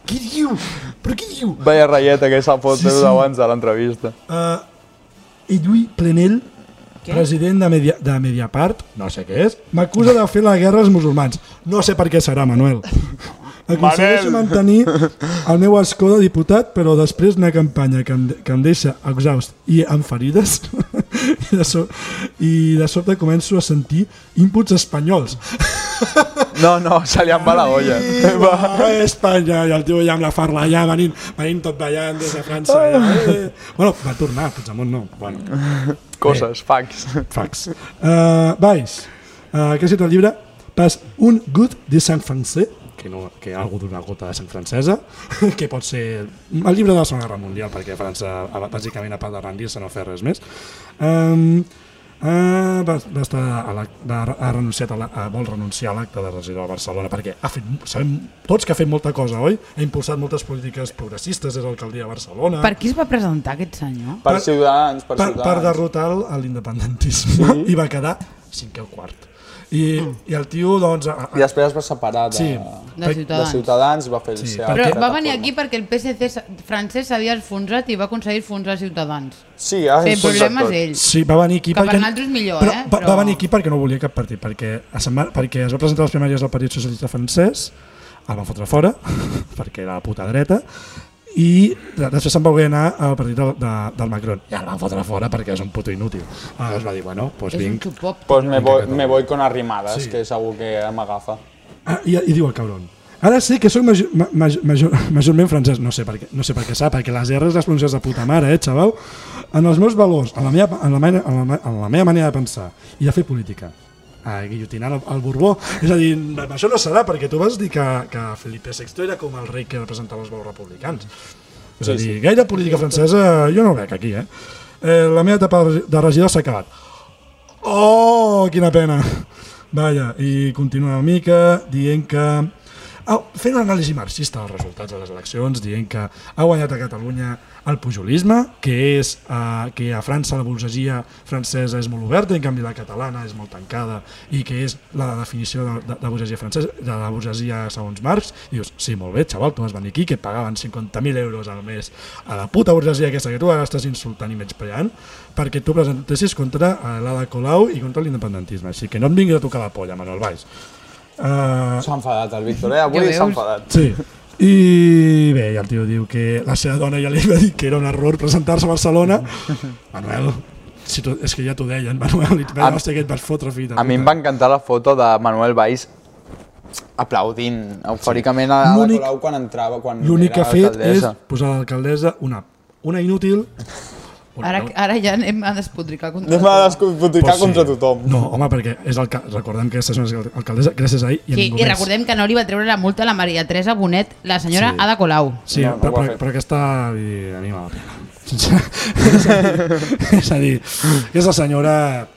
Què diu? Però què diu? Vaya ratlleta que s'ha fot Sí, sí, abans de l'entrevista. Uh, Edui Plenell, Què? president de, Media, de Mediapart, no sé què és, m'acusa de fer la guerra als musulmans. No sé per què serà, Manuel. Aconsegueixo Manel. mantenir el meu escó de diputat, però després d'una campanya que em, que em deixa exhaust i amb ferides, i, de so, i de sobte començo a sentir inputs espanyols. No, no, se li en va la olla. Va. Espanya, i el tio ja amb la farla allà, venint, venint tot ballant des de França. Ja, eh. Bueno, va tornar, Puigdemont no. Bueno, Coses, fax. fax. Uh, Valls, uh, que ha escrit el llibre Pas un good de sang francès, que, no, que algú d'una gota de sang francesa, que pot ser el llibre de la Segona Guerra Mundial, perquè França, a- bàsicament, a part de rendir-se, no fer res més. Um, Uh, va, va estar a la, va, ha renunciat a, la, a vol renunciar a l'acte de regidor a Barcelona perquè ha fet, sabem tots que ha fet molta cosa, oi? Ha impulsat moltes polítiques progressistes des de l'alcaldia de Barcelona Per qui es va presentar aquest senyor? Per Per- Ciutadans, per, per, per Ciutadans. derrotar el- a l'independentisme Sí. i va quedar cinquè o quart. I, i el tio, doncs... A, I després es va separar de, Sí. De de Ciutadans. Ciutadans i va fer el Sí, seu perquè- Però plataforma. va venir aquí perquè el PSC francès s'havia enfonsat i va aconseguir enfonsar Ciutadans. Sí, ha El enfonsat problema tot. és ell. Sí, va venir aquí Que per perquè... nosaltres millor, però, eh? Va, Però- va venir aquí perquè no volia cap partit, perquè, a setmana, perquè es va presentar a les primàries del Partit Socialista Francès, el van fotre fora, perquè era la puta dreta, i de- després se'n va voler anar al partit del, de, del Macron. I el van fotre fora perquè és un puto inútil. Aleshores va dir, bueno, doncs És vinc. Pues me voy, me voy con arrimadas, Sí. que segur que m'agafa. Ah, i, I diu el cabron. Ara sé que sóc major, ma, major, major, majorment francès, no sé per què, no sé per què sap, perquè les R's les pronuncies de puta mare, eh, xaval? En els meus valors, en la meva, en la, meva- en la, en la meva manera de pensar i de fer política, a guillotinant el, el Borbó. És a dir, això no serà, perquè tu vas dir que, que Felipe VI era com el rei que representava els valors republicans. És a Sí, dir, gaire política francesa jo no ho veig aquí, eh? eh la meva etapa de regi- de regidor s'ha acabat. Oh, quina pena. Vaja, i continua una mica dient que ah, fent una anàlisi marxista dels resultats de les eleccions, dient que ha guanyat a Catalunya el pujolisme, que és uh, que a França la burgesia francesa és molt oberta, en canvi la catalana és molt tancada, i que és la definició de, de, de burgesia francesa, de la burgesia segons Marx, i dius, sí, molt bé, xaval, tu vas venir aquí, que et pagaven 50.000 euros al mes a la puta burgesia aquesta que tu ara estàs insultant i menyspreant, perquè tu presentessis contra eh, l'Ada Colau i contra l'independentisme. Així que no em vinguis a tocar la polla, Manuel Valls. Uh, S'ha enfadat el Víctor, eh? Avui s'ha enfadat. sí. I bé, el tio diu que la seva dona ja li va dir que era un error presentar-se a Barcelona. Manuel, si tu, és que ja t'ho deien, Manuel, i tu A- hòstia, que et vas fotre fita. A mi em va encantar la foto de Manuel Valls aplaudint eufòricament a la Colau quan entrava, quan L'únic que ha fet és posar a l'alcaldessa una, una inútil... Ara, ara ja anem a despotricar contra Anem a despotricar Pues sí. contra tothom. No, home, perquè és el, recordem que aquesta és una alcaldessa gràcies a ell i a Sí, ningú I més. recordem que no li va treure la multa a la Maria Teresa Bonet, la senyora Sí. Ada Colau. Sí, No, no però, però, però aquesta dir, a mi me la pena. Sincer- és, a dir, és a dir, aquesta senyora...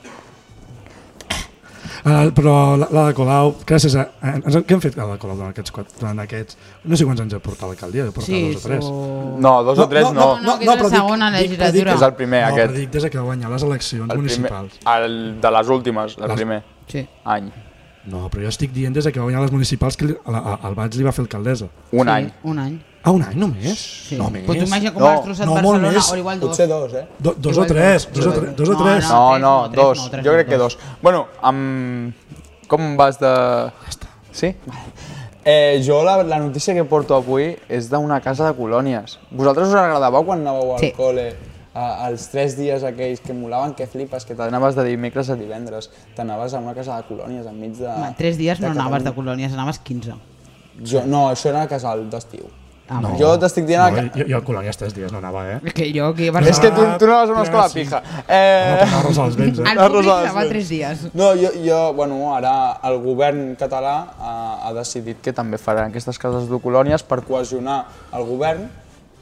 Uh, però la, la de Colau, gràcies a... a ens, què hem fet la de Colau durant aquests, quatre, durant aquests... No sé quants anys ha portat l'alcaldia, deu portar Sí, dos o tres. o... No, dos o tres no. no, que és la però dic- segona dic- legislatura. dic- És el primer, no, aquest. però dic des que va guanyar les eleccions El primer, municipals. el de les últimes, el Les- primer Sí. any. No, però jo estic dient des que va guanyar les municipals que a, a, al Baig li va fer alcaldessa. Un sí, any. Un any. Ah, un any només? Sí. No més? Però tu imagina com No. no, has No, Barcelona, més. o igual dos. Potser dos, eh? Do, dos Igual o tres, dos. dos, o tres, dos o No, tres. No, tres, no, no, tres, dos. no, tres jo crec que dos. dos. Bueno, amb... com vas de... Sí? Eh, jo la, la notícia que porto avui és d'una casa de colònies. Vosaltres us agradava quan anàveu al Sí. col·le a, els tres dies aquells que molaven, que flipes, que t'anaves de dimecres a divendres, t'anaves a una casa de colònies enmig de... Home, tres dies no anaves de colònies, anaves 15. Jo, no, això era a casal d'estiu. Ah, No. no. Jo t'estic dient... No, No, jo, jo a Colònies tres dies no anava, eh? És que jo aquí a és Barcelona... que tu, tu no vas a una escola Sí. pija. Eh... per arrosar els vents, eh? El públic anava tres dies. No, jo, jo, bueno, ara el govern català ha, ha decidit que també farà aquestes cases de colònies per cohesionar el govern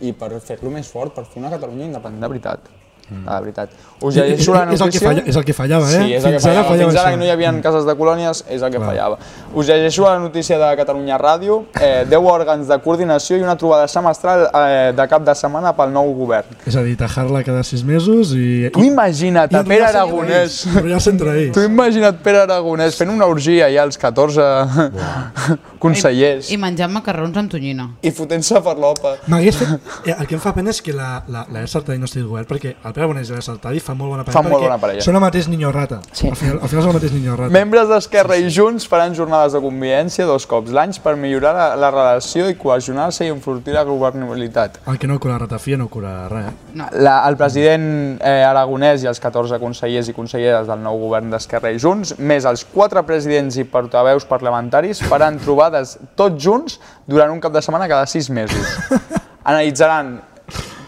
i per fer-lo més fort, per fer una Catalunya independent de veritat. Mm. De veritat. Us llegeixo la És el que notícia. falla- és el que fallava, eh? Sí, és el que Fins ara fallava. fallava Fins ara que no hi havia cases de colònies, és el que Clar. fallava. Us llegeixo la notícia de Catalunya Ràdio. Eh, 10 òrgans de coordinació i una trobada semestral eh, de cap de setmana pel nou govern. És a dir, tajar-la cada sis mesos i... Tu imagina't i a Pere Aragonès ells, Enrotllar-se entre ells. Tu imagina't Pere Aragonès fent una orgia ja als 14 consellers I menjant macarrons amb tonyina. i fotent-se per l'opa. M'hagués fet... Eh, el que em fa pena és que la, la, la Sartadi no estigui al govern, perquè el Pere Bonet i la Sartadi fan molt bona parella. Fan molt perquè bona parella. Són el mateix niño rata. Sí. Al, final, al final són el mateix niño rata. Membres d'Esquerra i Junts faran jornades de convivència dos cops l'any per millorar la, la relació i cohesionar-se i enfortir la governabilitat. El que no cura ratafia no cura res. eh? No. La, el president eh, Aragonès i els 14 consellers i conselleres del nou govern d'Esquerra i Junts, més els quatre presidents i portaveus parlamentaris, faran trobades tots junts durant un cap de setmana cada sis mesos. Analitzaran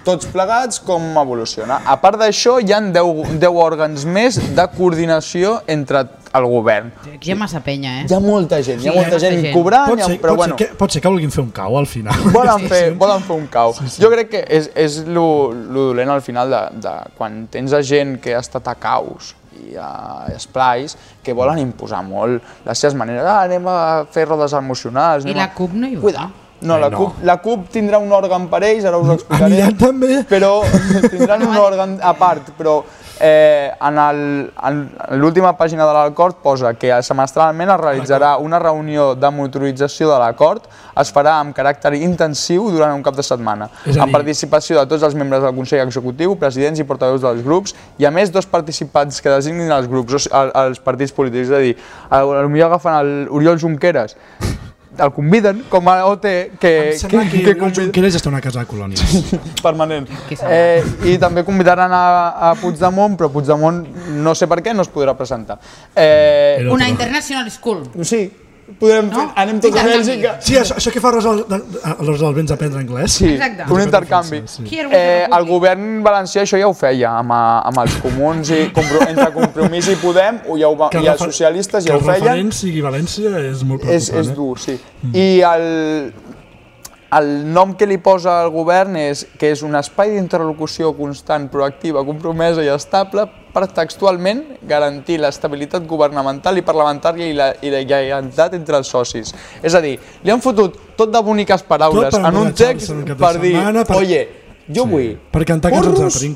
tots plegats com evoluciona. A part d'això, hi ha 10, 10 òrgans més de coordinació entre el govern. Aquí hi ha massa penya, eh? Hi ha molta gent, hi ha Sí, molta hi ha gent molta gent. cobrant, Pot ha- ser, però pot, bueno, ser que, pot ser que vulguin fer un cau al final. volen fer, volen fer un cau. Jo crec que és, és lo, lo dolent al final de, de quan tens a gent que ha estat a caus i a esplais que volen imposar molt les seves maneres. Ah, anem a fer rodes emocionals. I la. CUP no hi va. Cuida. No, la, no. CUP, la CUP tindrà un òrgan per ells, ara us ho explicaré. Aniran també? Però tindran un òrgan a part, però eh, en l'última pàgina de l'acord posa que semestralment es realitzarà una reunió de motorització de l'acord, es farà amb caràcter intensiu durant un cap de setmana, a amb dir- participació de tots els membres del Consell Executiu, presidents i portaveus dels grups, i a més dos participants que designin els grups, els partits polítics, és a dir, potser agafen el Oriol Junqueras, el conviden com a OT que, Em sembla que, que, convida- Junqueras està a una casa de colònies. permanent. Que Eh, I també convidaran a, a Puigdemont, però Puigdemont no sé per què no es podrà presentar. Eh, Una international school. sí, podrem No? fer, anem tots a. Bèlgica. Sí, això, això que fa Rosa, de, de, els del vents aprendre anglès. Sí, Exacte. un intercanvi. Sí. Eh, el govern valencià això ja ho feia amb, a- amb els comuns i compro, entre Compromís i Podem ho ja ho va, Que el i els socialistes ja que ho el feien. referent sigui València és molt És, preocupant. és eh? dur, sí. I el, el nom que li posa el govern és que és un espai d'interlocució constant, proactiva, compromesa i estable per textualment garantir l'estabilitat governamental i parlamentària i la, i la lleialtat entre els socis. És a dir, li han fotut tot de boniques paraules en un text per dir, setmana, per- oye, jo vull Per cantar porros, i...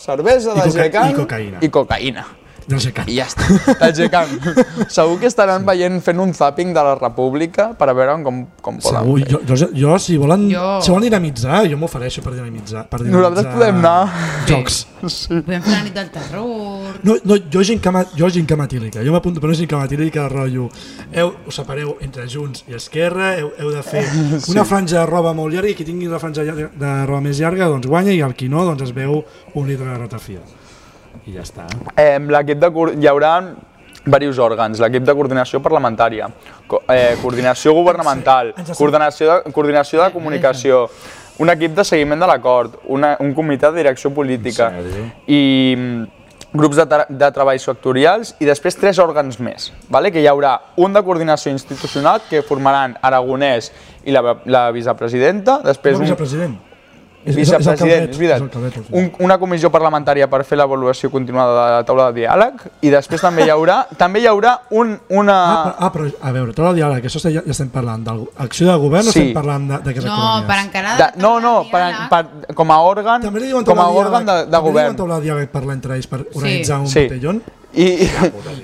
cervesa I de coca- Gecan i cocaïna. i cocaïna. Del Gecan. I ja està, del Gecan. Segur que estaran veient fent un zapping de la República per a veure com, com poden Segur, fer. jo, jo, jo, si volen, Jo- si volen dinamitzar, jo m'ofereixo per dinamitzar. Per dinamitzar Nosaltres podem anar. Jocs. Podem fer la nit del terror... No, no, jo gincama, jo gincama tílica, jo m'apunto per una gincama tílica de rotllo. Heu, us separeu entre Junts i Esquerra, heu, heu de fer una franja de roba molt llarga i qui tingui la franja de roba més llarga doncs guanya i el qui no doncs es veu un litre de ratafia. I ja està. Eh, l'equip de hi haurà diversos òrgans, l'equip de coordinació parlamentària, co eh, coordinació governamental, coordinació de, coordinació de comunicació, un equip de seguiment de l'acord, una- un comitè de direcció política i mm, grups de, de treball sectorials i després tres òrgans més, vale? que hi haurà un de coordinació institucional que formaran Aragonès i la, la vicepresidenta, després un, vicepresident. És- vicepresident, és veritat. calvet, sí. Un, una comissió parlamentària per fer l'avaluació continuada de la taula de diàleg i després també hi haurà, també hi haurà un, una... Ah, però, ah, però a veure, tot el diàleg, això ja, ja estem parlant d'acció de govern o Sí. estem parlant de, de que No, per encarar... de, no, no, per, per, com a òrgan, També diuen com taula a de òrgan de, de també li diuen govern. taula de diàleg per entre ells per organitzar un Sí. botellón? I,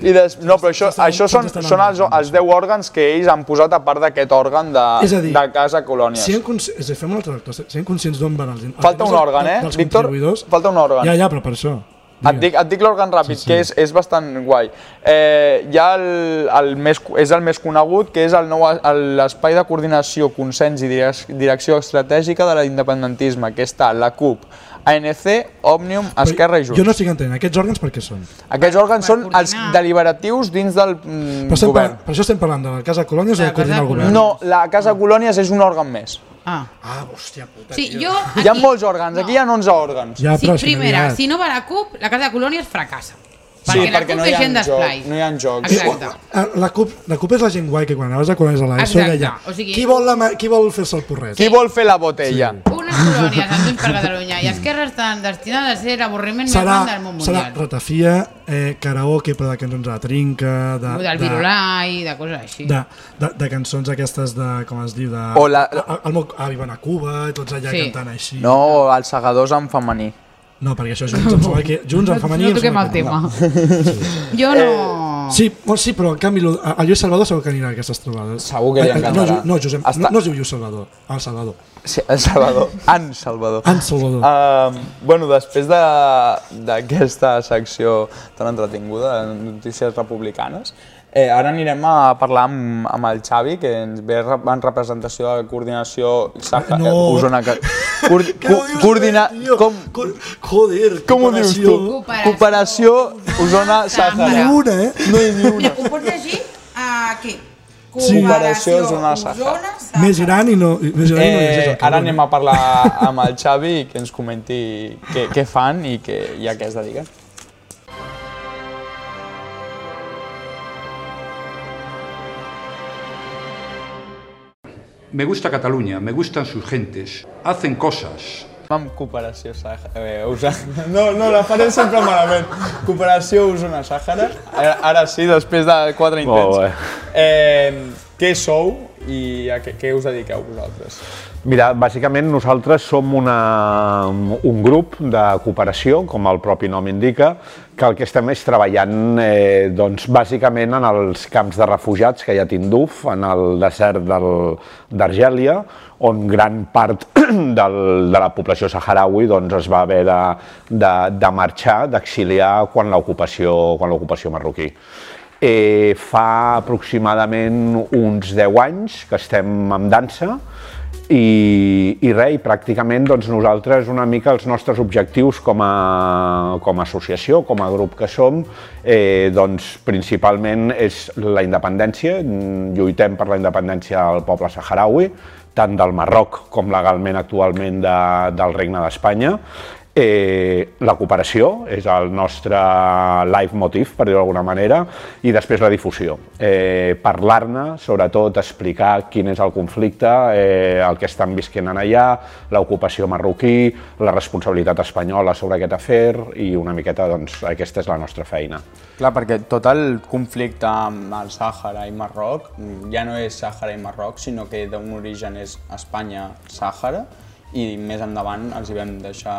i, des, no, però això, això són, són els, els 10 òrgans que ells han posat a part d'aquest òrgan de, És a dir, de Casa Colònies. Consci... és a dir, fem un altre actor, siguem conscients d'on van els... Falta un òrgan, eh, Víctor? Falta un òrgan. Ja, ja, però per això. Et dic, et dic l'òrgan ràpid, sí, sí. que és, és bastant guai. Eh, hi ha el, el més, és el més conegut, que és l'espai de coordinació, consens i direc- direcció estratègica de l'independentisme, que està la CUP, ANC, Òmnium, Esquerra i Junts. Jo no estic entenent, aquests òrgans per què són? Aquests òrgans Per són els deliberatius dins del mm, Per, govern. per això estem parlant de la Casa Colònies o De de coordinar el govern? No, la Casa Colònies és un òrgan més. Ah. Ah, hòstia puta, Sí, jo... Hi ha aquí- molts òrgans, aquí hi ha 11 òrgans. Ja, Sí, primera, si no va la CUP, la Casa de Colònies fracassa. Sí, perquè la perquè no hi ha gent joc, d'esplai. no hi ha jocs. Exacte. Ah, La CUP, la CUP és la gent guai que quan anaves a col·legis a l'ESO deia o sigui- qui vol, la, qui vol fer-se el porret? Qui vol fer la botella? Unes colònies amb Junts per Catalunya i Esquerra estan destinades a ser l'avorriment més Serà, gran del món serà mundial. ratafia, eh, karaoke però de cançons de la trinca, de, Del de, virulai, de coses així. de, de, de cançons aquestes de, com es diu, de... O la- El, el meu avi va anar a Cuba, i tots allà Sí. cantant així. No, els segadors en femení. No, perquè això Junts, em sembla que Junts en femení... no em toquem el tema. no. Jo no... Sí, bueno, sí, però en canvi a Lluís Salvador segur que anirà a aquestes trobades. Segur que li Eh, eh, no, encantarà. Ju- no, Josep, Està- no, no es diu Lluís Salvador, el Salvador. Sí, el Salvador. En Salvador. En Salvador. Uh, bueno, després de- d'aquesta secció tan entretinguda de notícies republicanes, eh, ara anirem a parlar amb, amb el Xavi, que ens ve en representació de coordinació Saja, No. eh, Osona. Que, Què co, no coordina, com, Co- Joder, com ho dius tu? cooperació. Osona Ni Sàhara. una, eh? No hi ha ni una. Mira, ho pots llegir aquí. Sí. Cooperació Osona Sàhara. Més gran i no... Més gran i no llegeix Eh, el ara anem eh? a parlar amb el Xavi i que ens comenti què, què fan i, què, i a què es dediquen. Me gusta Cataluña, me gustan sus gentes, hacen cosas. Amb cooperació Sàhara. Eh, Osona. No, no, la faré sempre malament. Cooperació Osona Sàhara. Ara, ara sí, després de quatre intents. Bé. Eh, què sou i a què, què us dediqueu vosaltres? Mira, bàsicament nosaltres som una, un grup de cooperació, com el propi nom indica, que el que estem és treballant eh, doncs, bàsicament en els camps de refugiats que hi ha a Tinduf, en el desert del- d'Argèlia, on gran part del, de la població saharaui doncs, es va haver de, de, de marxar, d'exiliar quan l'ocupació marroquí. Eh, fa aproximadament uns 10 anys que estem en dansa i, i res, i pràcticament doncs, nosaltres una mica els nostres objectius com a, com a associació, com a grup que som, eh, doncs principalment és la independència, lluitem per la independència del poble saharaui, tant del Marroc com legalment actualment de, del Regne d'Espanya, Eh, la cooperació és el nostre leitmotiv, per dir-ho d'alguna manera, i després la difusió. Eh, Parlar-ne, sobretot explicar quin és el conflicte, eh, el que estan visquent en allà, l'ocupació marroquí, la responsabilitat espanyola sobre aquest afer i una miqueta, doncs, aquesta és la nostra feina. Clar, perquè tot el conflicte amb el Sàhara i Marroc ja no és Sàhara i Marroc, sinó que d'un origen és Espanya-Sàhara, i més endavant els hi vam deixar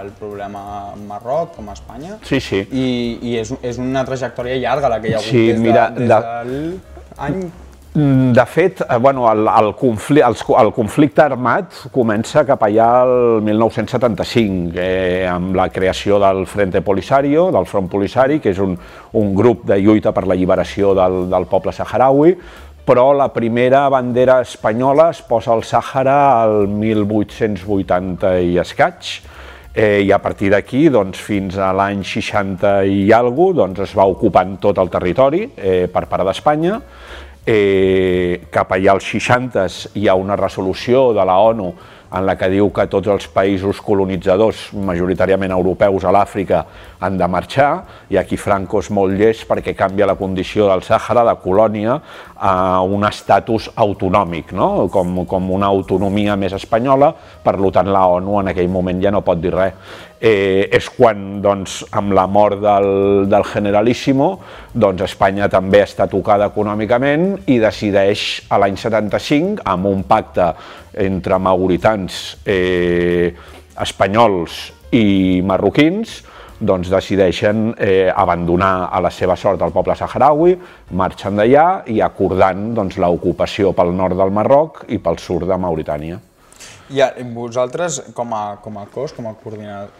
el problema a Marroc com a Espanya. Sí, sí. I, i és, és una trajectòria llarga la que hi ha hagut Sí, des, mira, de, des de- del any... Mm, De fet, eh, bueno, el, el, confli, els, el conflicte armat comença cap allà al 1975, eh, amb la creació del Frente Polisario, del Front Polisari, que és un, un grup de lluita per la lliberació del, del poble saharaui, però la primera bandera espanyola es posa al Sàhara al 1880 i escaig, eh, i a partir d'aquí, doncs, fins a l'any 60 i alguna doncs, es va ocupant tot el territori eh, per part d'Espanya. Eh, cap allà als 60 hi ha una resolució de la ONU en la que diu que tots els països colonitzadors, majoritàriament europeus a l'Àfrica, han de marxar, i aquí Franco és molt llest perquè canvia la condició del Sàhara de colònia a un estatus autonòmic, no? com, com una autonomia més espanyola, per tant la ONU en aquell moment ja no pot dir res. Eh, és quan, doncs, amb la mort del, del Generalíssimo, doncs Espanya també està tocada econòmicament i decideix a l'any 75, amb un pacte entre mauritans, eh, espanyols i marroquins, doncs decideixen eh, abandonar a la seva sort el poble saharaui, marxen d'allà i acordant doncs, l'ocupació pel nord del Marroc i pel sud de Mauritània. I a- vosaltres, com a, com a cos, com a,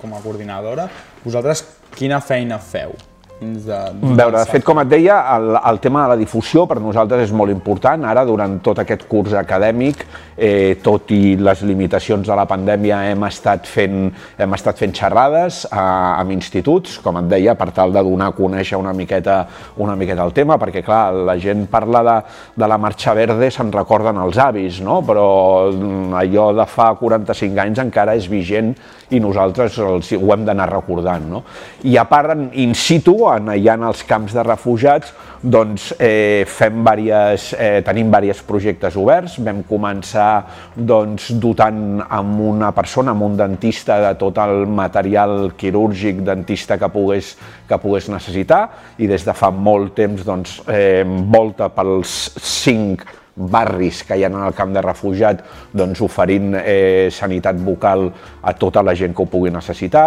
com a coordinadora, vosaltres quina feina feu? Dins de, A veure, de fet, com et deia, el, el tema de la difusió per nosaltres és molt important. Ara, durant tot aquest curs acadèmic, eh, tot i les limitacions de la pandèmia, hem estat fent, hem estat fent xerrades a, amb instituts, com et deia, per tal de donar a conèixer una miqueta, una miqueta el tema, perquè, clar, la gent parla de, de la marxa verde, se'n recorden els avis, no? però mm, allò de fa 45 anys encara és vigent i nosaltres els, ho hem d'anar recordant. No? I a part, in situ, en, allà en els camps de refugiats, doncs eh, fem diverses, eh, tenim diversos projectes oberts. Vam començar doncs, dotant amb una persona, amb un dentista, de tot el material quirúrgic dentista que pogués, que pogués necessitar i des de fa molt temps doncs, eh, volta pels cinc barris que hi ha en el camp de refugiat doncs, oferint eh, sanitat bucal a tota la gent que ho pugui necessitar.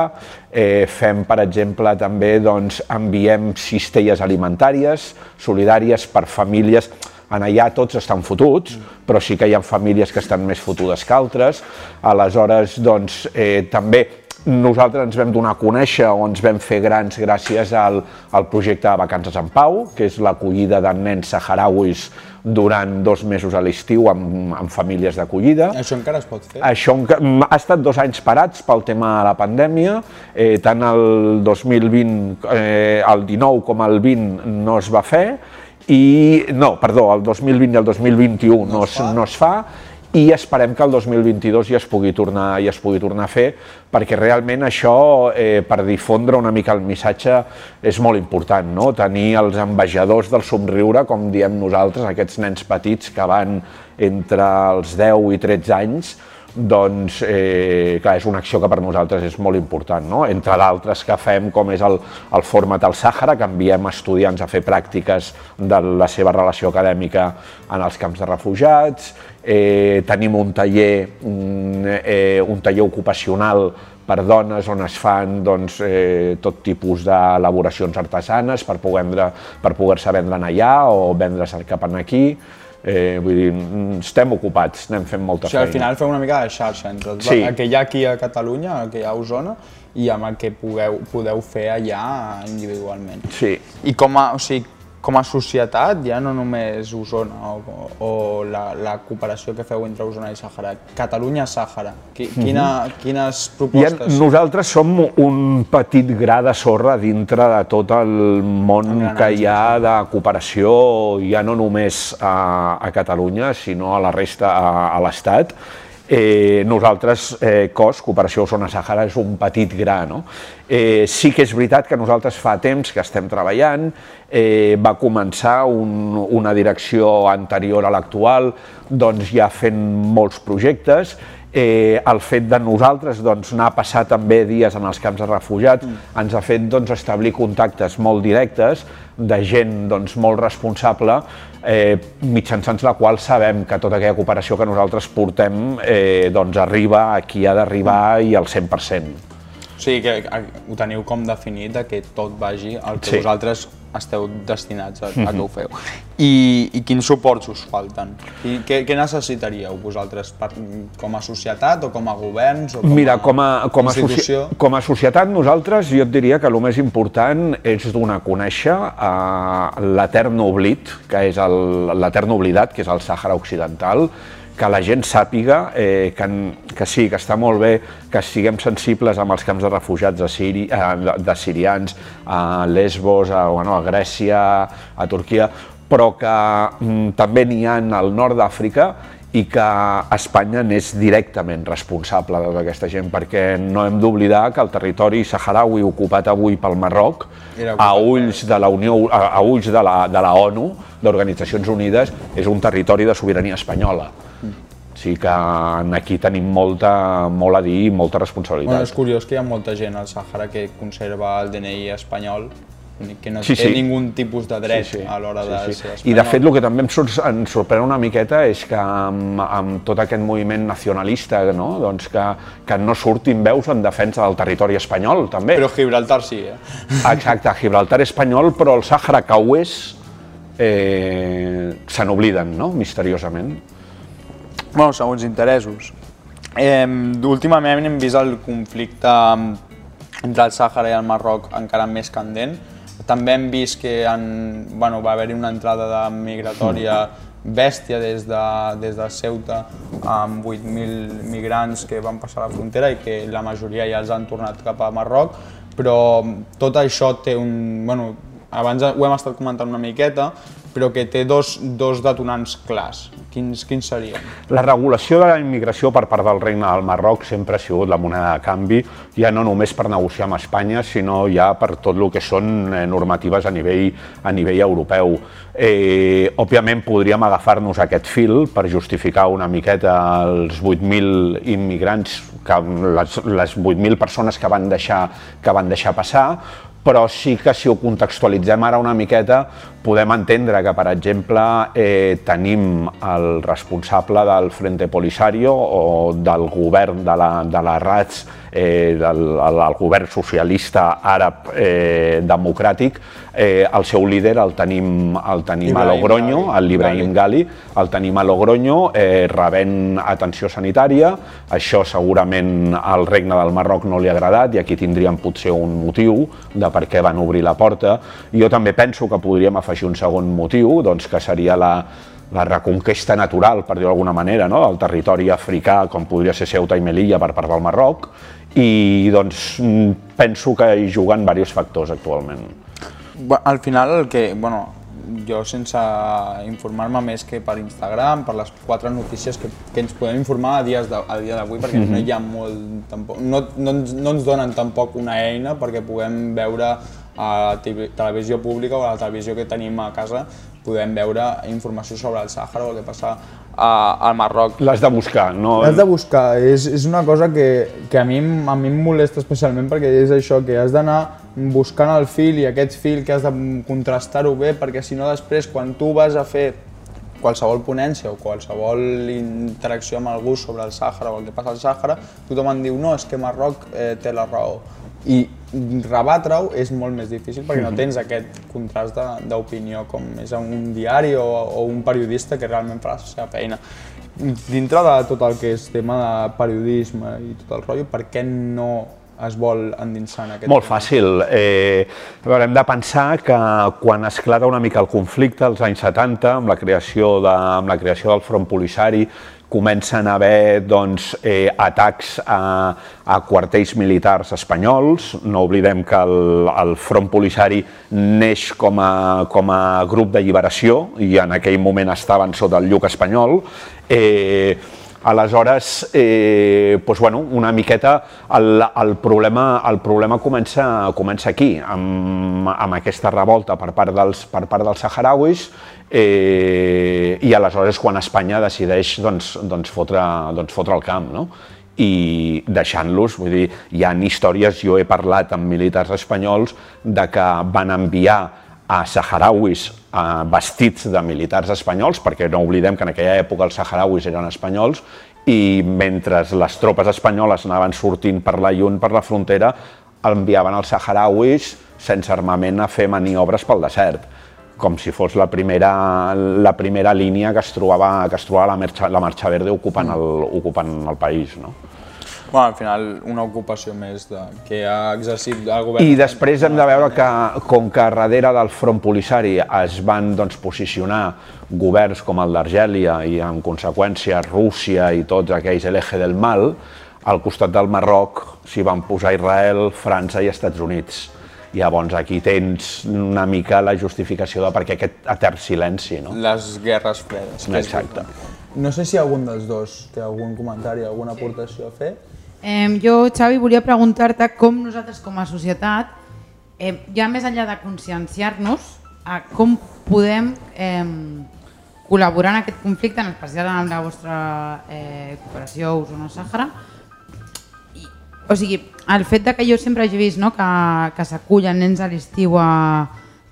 Eh, fem, per exemple, també doncs, enviem cistelles alimentàries solidàries per famílies en allà tots estan fotuts, però sí que hi ha famílies que estan més fotudes que altres. Aleshores, doncs, eh, també nosaltres ens vam donar a conèixer o ens vam fer grans gràcies al, al projecte de Vacances en Pau, que és l'acollida de nens saharauis durant dos mesos a l'estiu amb, amb famílies d'acollida. Això encara es pot fer? Això mm, ha estat dos anys parats pel tema de la pandèmia, eh, tant el 2020, eh, el 19 com el 20 no es va fer, i no, perdó, el 2020 i el 2021 no, es, no es fa, i esperem que el 2022 ja es pugui tornar, ja es pugui tornar a fer, perquè realment això, eh, per difondre una mica el missatge, és molt important, no? tenir els ambaixadors del somriure, com diem nosaltres, aquests nens petits que van entre els 10 i 13 anys, doncs, eh, clar, és una acció que per nosaltres és molt important, no? entre d'altres que fem, com és el, el Format al Sàhara, que enviem estudiants a fer pràctiques de la seva relació acadèmica en els camps de refugiats, eh, tenim un taller, un, eh, un taller ocupacional per dones on es fan doncs, eh, tot tipus d'elaboracions artesanes per poder-se per poder vendre allà o vendre's cap aquí. Eh, vull dir, mm, estem ocupats, anem fent molta O sigui, al feina. final feu una mica de xarxa entre el, Sí. el que hi ha aquí a Catalunya, el que hi ha a Osona, i amb el que pugueu, podeu fer allà individualment. Sí, I com a, o sigui, com a societat, ja no només Osona o, o la, la cooperació que feu entre Osona i Sàhara, Catalunya-Sàhara, qui, quina, quines I propostes? en, nosaltres som un petit gra de sorra dintre de tot el món Engranatge, que hi ha de cooperació, ja no només a, a Catalunya, sinó a la resta, a, a l'Estat. Eh, nosaltres, eh, COS, Cooperació Zona Sahara, és un petit gra. No? Eh, sí que és veritat que nosaltres fa temps que estem treballant, eh, va començar un, una direcció anterior a l'actual, doncs ja fent molts projectes, eh, el fet de nosaltres doncs, anar a passar també dies en els camps de refugiats mm. ens ha fet doncs, establir contactes molt directes de gent doncs, molt responsable eh, mitjançant la qual sabem que tota aquella cooperació que nosaltres portem eh, doncs arriba a qui ha d'arribar i al 100%. O sigui que ho teniu com definit de que tot vagi al que Sí. vosaltres esteu destinats a, a que ho feu. I, I quins suports us falten? I què, què necessitaríeu vosaltres per, com a societat o com a governs o com Mira, a com a, com, a institució? com a societat nosaltres jo et diria que el més important és donar a conèixer uh, l'etern oblit, que és l'etern oblidat, que és el Sàhara Occidental, que la gent sàpiga eh, que, que sí, que està molt bé que siguem sensibles amb els camps de refugiats de, Siri, eh, de, de sirians, a Lesbos, a, bueno, a Grècia, a Turquia, però que mm, també n'hi ha al nord d'Àfrica i que Espanya n'és directament responsable de tota aquesta gent, perquè no hem d'oblidar que el territori saharaui ocupat avui pel Marroc, a ulls de la Unió, a, a ulls de la, de la ONU, d'Organitzacions Unides, és un territori de sobirania espanyola. Sigui que aquí tenim molta, molt a dir i molta responsabilitat. Bueno, és curiós que hi ha molta gent al Sàhara que conserva el DNI espanyol que no Sí, té sí. ningú tipus de dret a l'hora de ser espanyol. I de fet el que també em, sor ens sorprèn una miqueta és que amb, amb tot aquest moviment nacionalista, no? Doncs que, que no surtin veus en defensa del territori espanyol, també. Però Gibraltar sí, eh? Exacte, Gibraltar espanyol, però el Sàhara cauès eh, se n'obliden, no?, misteriosament. Bueno, segons interessos. Eh, últimament hem vist el conflicte entre el Sàhara i el Marroc encara més candent. També hem vist que en, bueno, va haver-hi una entrada de migratòria bèstia des de, des de Ceuta amb 8.000 migrants que van passar la frontera i que la majoria ja els han tornat cap a Marroc, però tot això té un... Bueno, abans ho hem estat comentant una miqueta, però que té dos, dos detonants clars. Quins, quins serien? La regulació de la immigració per part del Regne del Marroc sempre ha sigut la moneda de canvi, ja no només per negociar amb Espanya, sinó ja per tot el que són eh, normatives a nivell, a nivell europeu. Eh, òbviament podríem agafar-nos aquest fil per justificar una miqueta els 8.000 immigrants, que, les, les 8.000 persones que van, deixar, que van deixar passar, però sí que si ho contextualitzem ara una miqueta podem entendre que, per exemple, eh, tenim el responsable del Frente Polisario o del govern de la, de la RATS, eh, del el, el govern socialista àrab eh, democràtic, eh, el seu líder el tenim, el tenim a Ibrahim Logroño, Gali. l'Ibrahim Gali, el tenim a Logroño eh, rebent atenció sanitària, això segurament al regne del Marroc no li ha agradat i aquí tindríem potser un motiu de per què van obrir la porta. Jo també penso que podríem afegir un segon motiu, doncs que seria la, la reconquesta natural, per dir-ho d'alguna manera, no? del territori africà, com podria ser Ceuta i Melilla per part del Marroc, i doncs mm, penso que hi juguen diversos factors actualment. Al final, el que, bueno, jo sense informar-me més que per Instagram, per les quatre notícies que, que ens podem informar a, dies de, a dia d'avui, perquè no hi ha molt, tampoc, no, no, ens, no ens donen tampoc una eina perquè puguem veure a la televisió pública o a la televisió que tenim a casa, podem veure informació sobre el Sàhara o el que passa a, al Marroc. L'has de buscar, no? Has de buscar, és, és una cosa que, que a, mi, a mi em molesta especialment perquè és això, que has d'anar buscant el fil i aquest fil que has de contrastar-ho bé perquè si no després quan tu vas a fer qualsevol ponència o qualsevol interacció amb algú sobre el Sàhara o el que passa al Sàhara, tothom em diu no, és que Marroc eh, té la raó. I rebatre-ho és molt més difícil perquè no tens aquest contrast d'opinió com és un diari o, o un periodista que realment fa la seva feina. Dintre de tot el que és tema de periodisme i tot el rotllo, per què no es vol endinsar en aquest Molt tema? fàcil. Eh, veure, hem de pensar que quan esclata una mica el conflicte, als anys 70, amb la creació, de, amb la creació del Front Polisari, comencen a haver doncs, eh, atacs a, a quartells militars espanyols. No oblidem que el, el Front Polisari neix com a, com a grup d'alliberació i en aquell moment estaven sota el lluc espanyol. Eh, Aleshores, eh, doncs, bueno, una miqueta el, el, problema, el problema comença, comença aquí, amb, amb aquesta revolta per part dels, per part dels saharauis, eh, i aleshores quan Espanya decideix doncs, doncs, fotre, doncs, fotre el camp. No? i deixant-los, vull dir, hi ha històries, jo he parlat amb militars espanyols de que van enviar a saharauis eh, vestits de militars espanyols, perquè no oblidem que en aquella època els saharauis eren espanyols, i mentre les tropes espanyoles anaven sortint per la Llun, per la frontera, enviaven els saharauis sense armament a fer maniobres pel desert com si fos la primera, la primera línia que es trobava, que es trobava la, marxa, la Marxa Verde ocupant el, ocupant el país. No? Bueno, al final, una ocupació més de, que ha exercit el govern. I després hem de veure que, com que darrere del front polisari es van doncs, posicionar governs com el d'Argèlia i, en conseqüència, Rússia i tots aquells l'eje del mal, al costat del Marroc s'hi van posar Israel, França i Estats Units Llavors aquí tens una mica la justificació de per què aquest etern silenci. No? Les guerres fredes. Exacte. No sé si algun dels dos té algun comentari, alguna aportació a fer. Eh, jo, Xavi, volia preguntar-te com nosaltres com a societat, eh, ja més enllà de conscienciar-nos, com podem eh, col·laborar en aquest conflicte, en especial amb la vostra eh, cooperació Osona-Sàhara, o sigui, el fet de que jo sempre hagi vist no, que, que s'acullen nens a l'estiu a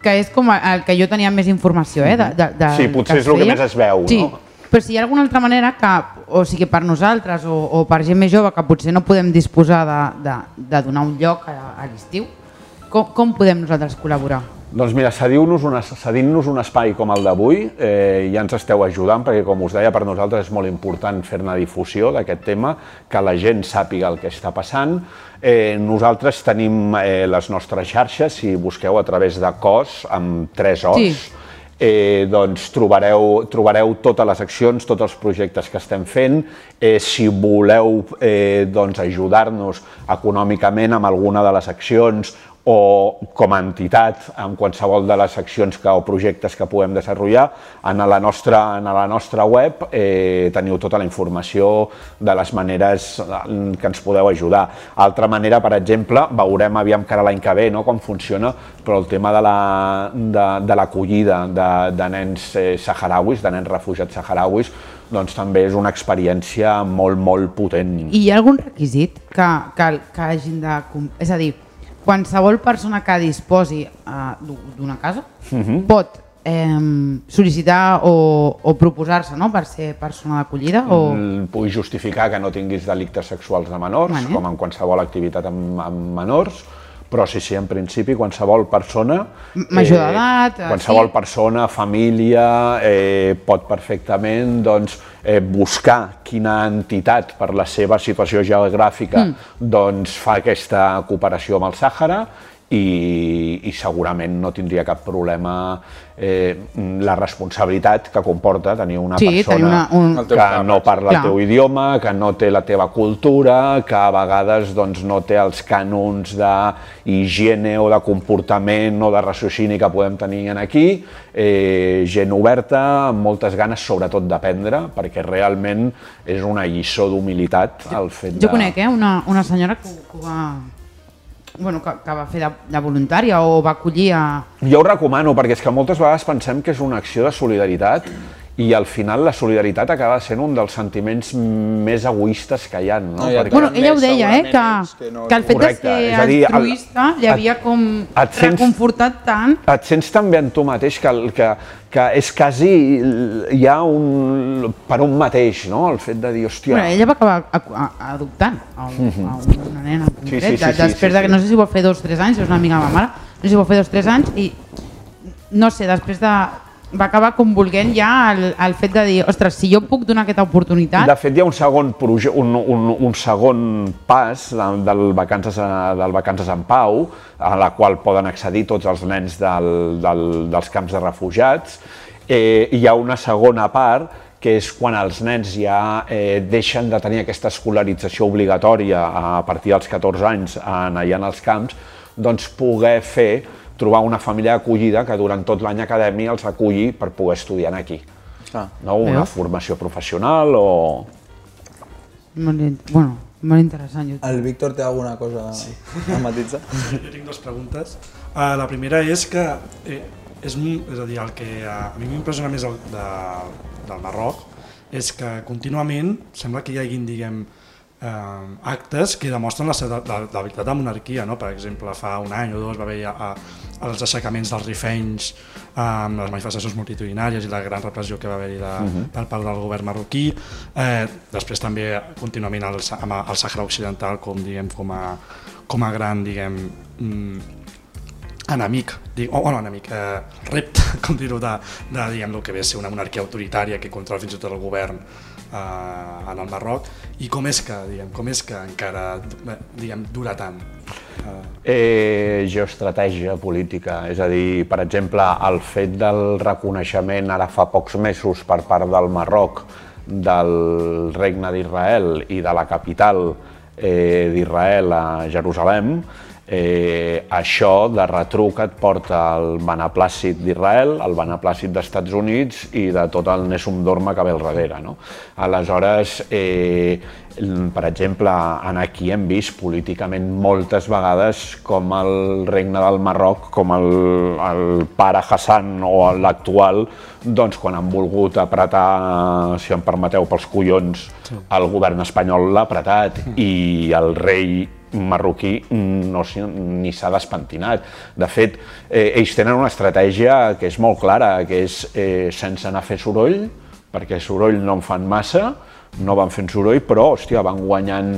que és com el que jo tenia més informació, eh? De, de, de, sí, potser és el que més es veu, sí. no? Però si hi ha alguna altra manera que, o sigui, per nosaltres o, o per gent més jove que potser no podem disposar de, de, de donar un lloc a, a l'estiu, com, com podem nosaltres col·laborar? Doncs mira, cediu-nos un, cedint un espai com el d'avui, eh, ja ens esteu ajudant, perquè com us deia, per nosaltres és molt important fer-ne difusió d'aquest tema, que la gent sàpiga el que està passant. Eh, nosaltres tenim eh, les nostres xarxes, si busqueu a través de COS, amb tres O's, sí. eh, doncs trobareu, trobareu totes les accions, tots els projectes que estem fent. Eh, si voleu eh, doncs ajudar-nos econòmicament amb alguna de les accions o com a entitat en qualsevol de les accions que, o projectes que puguem desenvolupar, en la nostra, en la nostra web eh, teniu tota la informació de les maneres que ens podeu ajudar. Altra manera, per exemple, veurem aviam cara l'any que ve no, com funciona, però el tema de l'acollida la, de, de, de nens eh, saharauis, de nens refugiats saharauis, doncs també és una experiència molt, molt potent. I hi ha algun requisit que, que, que hagin de... És a dir, qualsevol persona que disposi uh, d'una casa uh mhm. -huh. pot eh, sol·licitar o, o proposar-se no? per ser persona d'acollida? O... Mm, Puc justificar que no tinguis delictes sexuals de menors, vale. com en qualsevol activitat amb, amb menors, però sí, sí, en principi qualsevol persona... Major eh, d'edat... Eh, qualsevol sí. persona, família, eh, pot perfectament doncs, eh, buscar quina entitat per la seva situació geogràfica mm. doncs, fa aquesta cooperació amb el Sàhara i, i segurament no tindria cap problema eh, la responsabilitat que comporta tenir una sí, persona una, un... que no parla Clar. el teu idioma, que no té la teva cultura, que a vegades doncs, no té els cànons d'higiene o de comportament o de raciocini que podem tenir aquí, eh, gent oberta, amb moltes ganes sobretot d'aprendre, perquè realment és una lliçó d'humilitat el fet jo de... Jo conec eh, una, una senyora que, que va bueno, que, que va fer de, de voluntària o va acollir a... Jo ho recomano, perquè és que moltes vegades pensem que és una acció de solidaritat i al final la solidaritat acaba sent un dels sentiments més egoistes que hi ha. No? no Perquè... Bueno, ella ho deia, eh, que, que, no... que el fet Correcte. de ser dir, altruista li havia com et sents, reconfortat tant. Et sents també en tu mateix que, que, que és quasi, hi ha un, per un mateix, no? el fet de dir, hòstia... Bueno, ella va acabar adoptant a, un, -hmm. a una nena en concret, sí, sí, sí, després sí, sí, de que no sé si va fer dos o tres anys, és una amiga de ma mare, no sé si va fer dos o tres anys i no sé, després de va acabar com volent ja el, el fet de dir, ostres, si jo puc donar aquesta oportunitat... De fet, hi ha un segon, proje, un, un, un segon pas del, vacances, del Vacances en Pau, a la qual poden accedir tots els nens del, del, dels camps de refugiats. Eh, hi ha una segona part que és quan els nens ja eh, deixen de tenir aquesta escolarització obligatòria a partir dels 14 anys en, allà en els camps, doncs poder fer trobar una família acollida que durant tot l'any acadèmic els aculli per poder estudiar aquí. Ah. No? Una Veus? formació professional o, Molt, bueno, molt interessant. Jo. El Víctor té alguna cosa sí. a matitzar? Jo tinc dues preguntes. Uh, la primera és que, eh, és, és a dir, el que a, a mi m'impressiona més el, de, del Marroc és que contínuament sembla que hi haguin, diguem, eh, actes que demostren la, seva- la, la veritat de la monarquia. No? Per exemple, fa un any o dos va haver a, a, els aixecaments dels rifenys amb les manifestacions multitudinàries i la gran repressió que va haver-hi de, uh -huh. per part del govern marroquí. Eh, després també contínuament el, amb el Sàhara Occidental com, diguem, com, a, com a gran diguem, mm, enemic, dic, o bueno, enemic, eh, repte, com dir-ho, de, de diguem, el que ve a ser una monarquia autoritària que controla fins i tot el govern eh, en el Marroc, i com és que, diguem, com és que encara diguem, dura tant? Eh, Eh, geoestratègia política, és a dir, per exemple, el fet del reconeixement ara fa pocs mesos per part del Marroc del regne d'Israel i de la capital eh, d'Israel a Jerusalem, eh, això de retruc et porta al beneplàcit d'Israel, al beneplàcit dels Estats Units i de tot el Nesum Dorma que ve al darrere. No? Aleshores, eh, per exemple, en aquí hem vist políticament moltes vegades com el regne del Marroc, com el, el pare Hassan o l'actual, doncs quan han volgut apretar, si em permeteu, pels collons, el govern espanyol l'ha apretat i el rei marroquí no, ni s'ha despentinat. De fet, eh, ells tenen una estratègia que és molt clara, que és eh, sense anar a fer soroll, perquè soroll no en fan massa, no van fent soroll, però, hòstia, van guanyant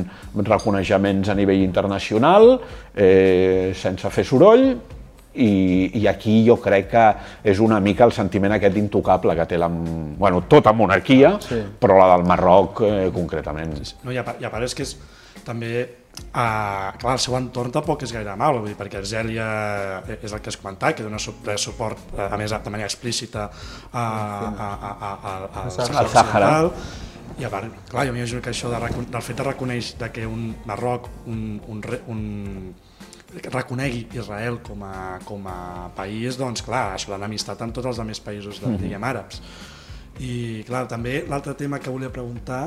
reconeixements a nivell internacional, eh, sense fer soroll, i, i aquí jo crec que és una mica el sentiment aquest intocable que té la, bueno, tota monarquia, sí. però la del Marroc eh, concretament. no, i, a, part- i a part és que és també Uh, clar, el seu entorn tampoc és gaire amable, vull dir, perquè Argèlia és el que has comentat, que dona su- suport, eh, a més, de manera explícita a, a, a, a, a, Al Sàhara. I a part, clar, jo m'imagino que això de, del fet de reconèixer de que un Marroc, un, un, un, reconegui Israel com a, com a país, doncs clar, això l'han amistat amb tots els altres països, de, diguem, àrabs. I clar, també l'altre tema que volia preguntar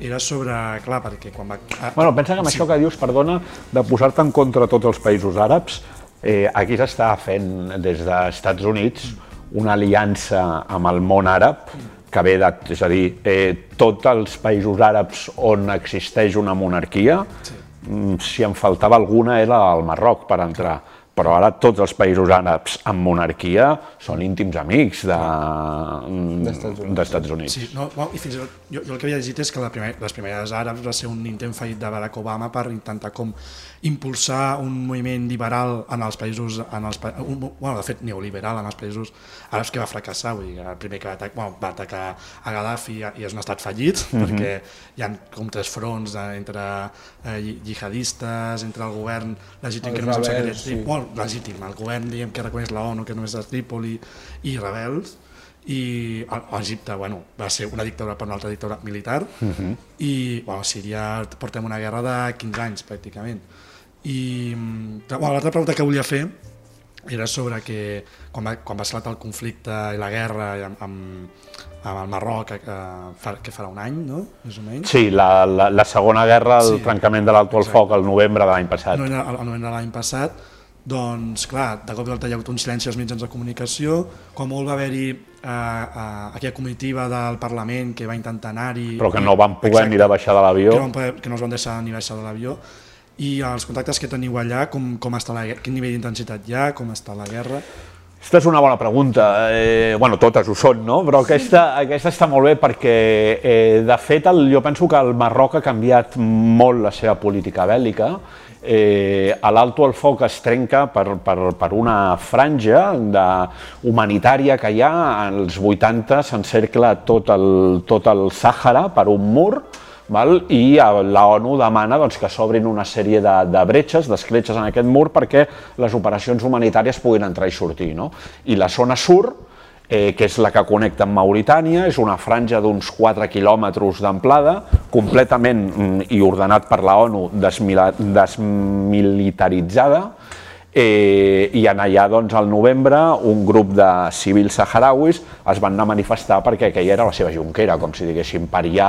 era sobre, clar, perquè quan va... Bueno, pensa que amb sí. això que dius, perdona, de posar-te en contra tots els països àrabs, eh, aquí s'està fent des dels Estats Units una aliança amb el món àrab que ve de, és a dir, eh, tots els països àrabs on existeix una monarquia, mm, si en faltava alguna era el Marroc per entrar, però ara tots els països àrabs amb monarquia són íntims amics de, D'Estats Units. d'Estats Units. Sí, no, no, i fins i tot, jo, jo el que havia llegit és que la primer, les primeres àrabs va ser un intent fallit de Barack Obama per intentar com impulsar un moviment liberal en els països, en els, un, bueno, de fet neoliberal en els països àrabs que va fracassar, vull dir, el primer que va, atac, bueno, va atacar a Gaddafi i, és un estat fallit, perquè hi ha com tres fronts de, entre eh, jihadistes, entre el govern legítim Els que només el rebels, secret, sí. bueno, legítim, el govern diguem, que reconeix la ONU, que només és Trípoli, i rebels, i a Egipte bueno, va ser una dictadura per una altra dictadura militar i bueno, a Síria portem una guerra de 15 anys pràcticament i mm, bueno, l'altra pregunta que volia fer era sobre que quan va, quan va esclatar el conflicte i la guerra amb, amb, amb el Marroc que, que, fa, que farà un any, no? més o menys Sí, la, la, la segona guerra, el Sí. trencament de l'alto al foc el novembre de l'any passat. el el novembre de l'any passat, doncs clar, de cop i volta hi ha hagut un silenci als mitjans de comunicació, com molt va haver-hi eh, eh, aquella comitiva del Parlament que va intentar anar-hi... però que no van poder Exacte, ni de baixar de l'avió. Que no, que no es van deixar ni baixar de l'avió. I els contactes que teniu allà, com, com està la, guerra? quin nivell d'intensitat hi ha, com està la guerra? Aquesta és una bona pregunta. Eh, bueno, totes ho són, no? Però aquesta, aquesta està molt bé perquè, eh, de fet, el, jo penso que el Marroc ha canviat molt la seva política bèl·lica. Eh, a l'Alto el foc es trenca per, per, per una franja de, humanitària que hi ha. Als 80 s'encercla tot el, tot el Sàhara per un mur, val? i la ONU demana doncs, que s'obrin una sèrie de, de bretxes, d'escletxes en aquest mur perquè les operacions humanitàries puguin entrar i sortir. No? I la zona sur, eh, que és la que connecta amb Mauritània, és una franja d'uns 4 quilòmetres d'amplada, completament mm, i ordenat per la ONU desmilitaritzada, Eh, I en allà, doncs, al novembre, un grup de civils saharauis es van anar a manifestar perquè aquella era la seva jonquera, com si diguéssim, per allà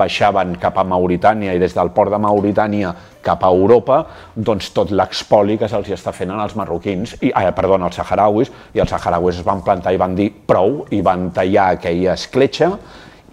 baixaven cap a Mauritània i des del port de Mauritània cap a Europa, doncs tot l'expoli que se'ls està fent als marroquins, i, eh, perdona, als saharauis, i els saharauis es van plantar i van dir prou, i van tallar aquella escletxa,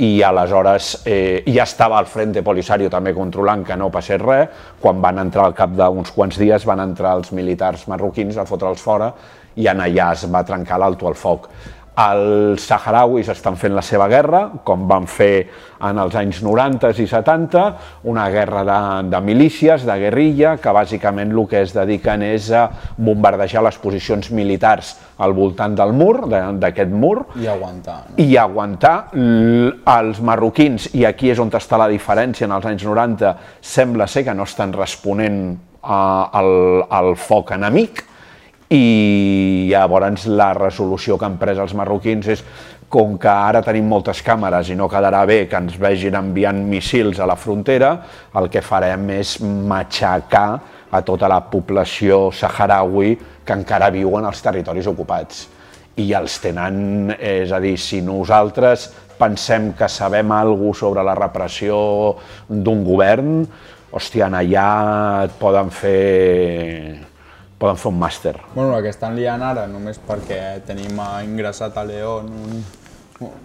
i aleshores eh, ja estava el Frente Polisario també controlant que no passés res, quan van entrar al cap d'uns quants dies van entrar els militars marroquins a fotre'ls fora i en allà es va trencar l'alto al foc. Els saharauis estan fent la seva guerra, com van fer en els anys 90 i 70, una guerra de, de milícies, de guerrilla, que bàsicament el que es dediquen és a bombardejar les posicions militars al voltant del mur, d'aquest mur, I aguantar. No? i aguantar els marroquins, i aquí és on està la diferència, en els anys 90 sembla ser que no estan responent a, al, al foc enemic, i llavors la resolució que han pres els marroquins és com que ara tenim moltes càmeres i no quedarà bé que ens vegin enviant missils a la frontera, el que farem és matxacar a tota la població saharaui que encara viuen als territoris ocupats. I els tenen, és a dir, si nosaltres pensem que sabem alguna sobre la repressió d'un govern, hòstia, allà et poden fer poden fer un màster. Bueno, la que estan liant ara, només perquè tenim ingressat a León un,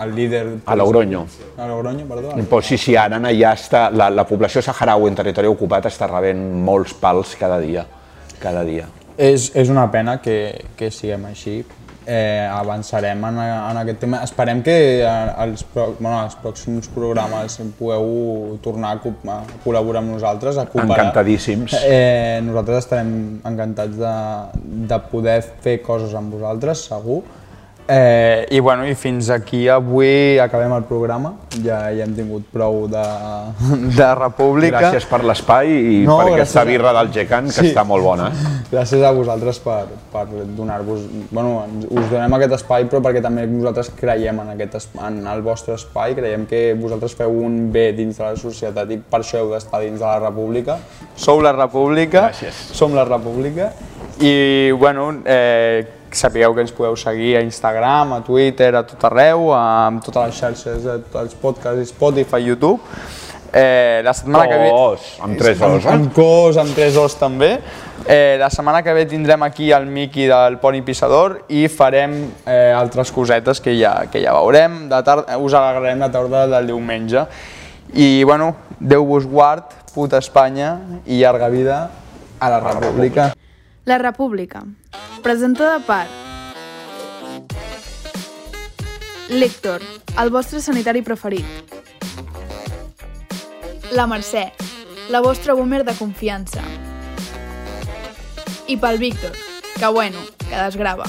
el líder... A Logroño. A Logroño, perdó. Pues sí, sí, ara allà està, la, la població saharaui en territori ocupat està rebent molts pals cada dia, cada dia. És, és una pena que, que siguem així, eh, avançarem en, en aquest tema. Esperem que als, bueno, als pròxims programes pugueu tornar a, a col·laborar amb nosaltres, a cooperar. Encantadíssims. Eh, nosaltres estarem encantats de, de poder fer coses amb vosaltres, segur. Eh, I, bueno, I fins aquí avui acabem el programa, ja, ja hem tingut prou de, de República. Gràcies per l'espai i no, per aquesta birra del Gecan, que sí. està molt bona. Gràcies a vosaltres per, per donar-vos... Bueno, us donem aquest espai, però perquè també nosaltres creiem en, aquest, en el vostre espai, creiem que vosaltres feu un bé dins de la societat i per això heu d'estar dins de la República. Sou la República, Gràcies. som la República, i, bueno, eh, sapigueu que ens podeu seguir a Instagram, a Twitter, a tot arreu, amb totes les xarxes, a tots els podcasts, Spotify, YouTube. Eh, la setmana cos, que ve... amb tres os, eh? Amb cos, amb tres os també. Eh, la setmana que ve tindrem aquí el Miqui del Poni Pissador i farem eh, altres cosetes que ja, que ja veurem. De tarda, us agarrarem la tarda del diumenge. I, bueno, Déu vos guard, puta Espanya i llarga vida a la República. La República, presentada per Lector, el vostre sanitari preferit. La Mercè, la vostra boomer de confiança. I pel Víctor, que bueno, que desgrava.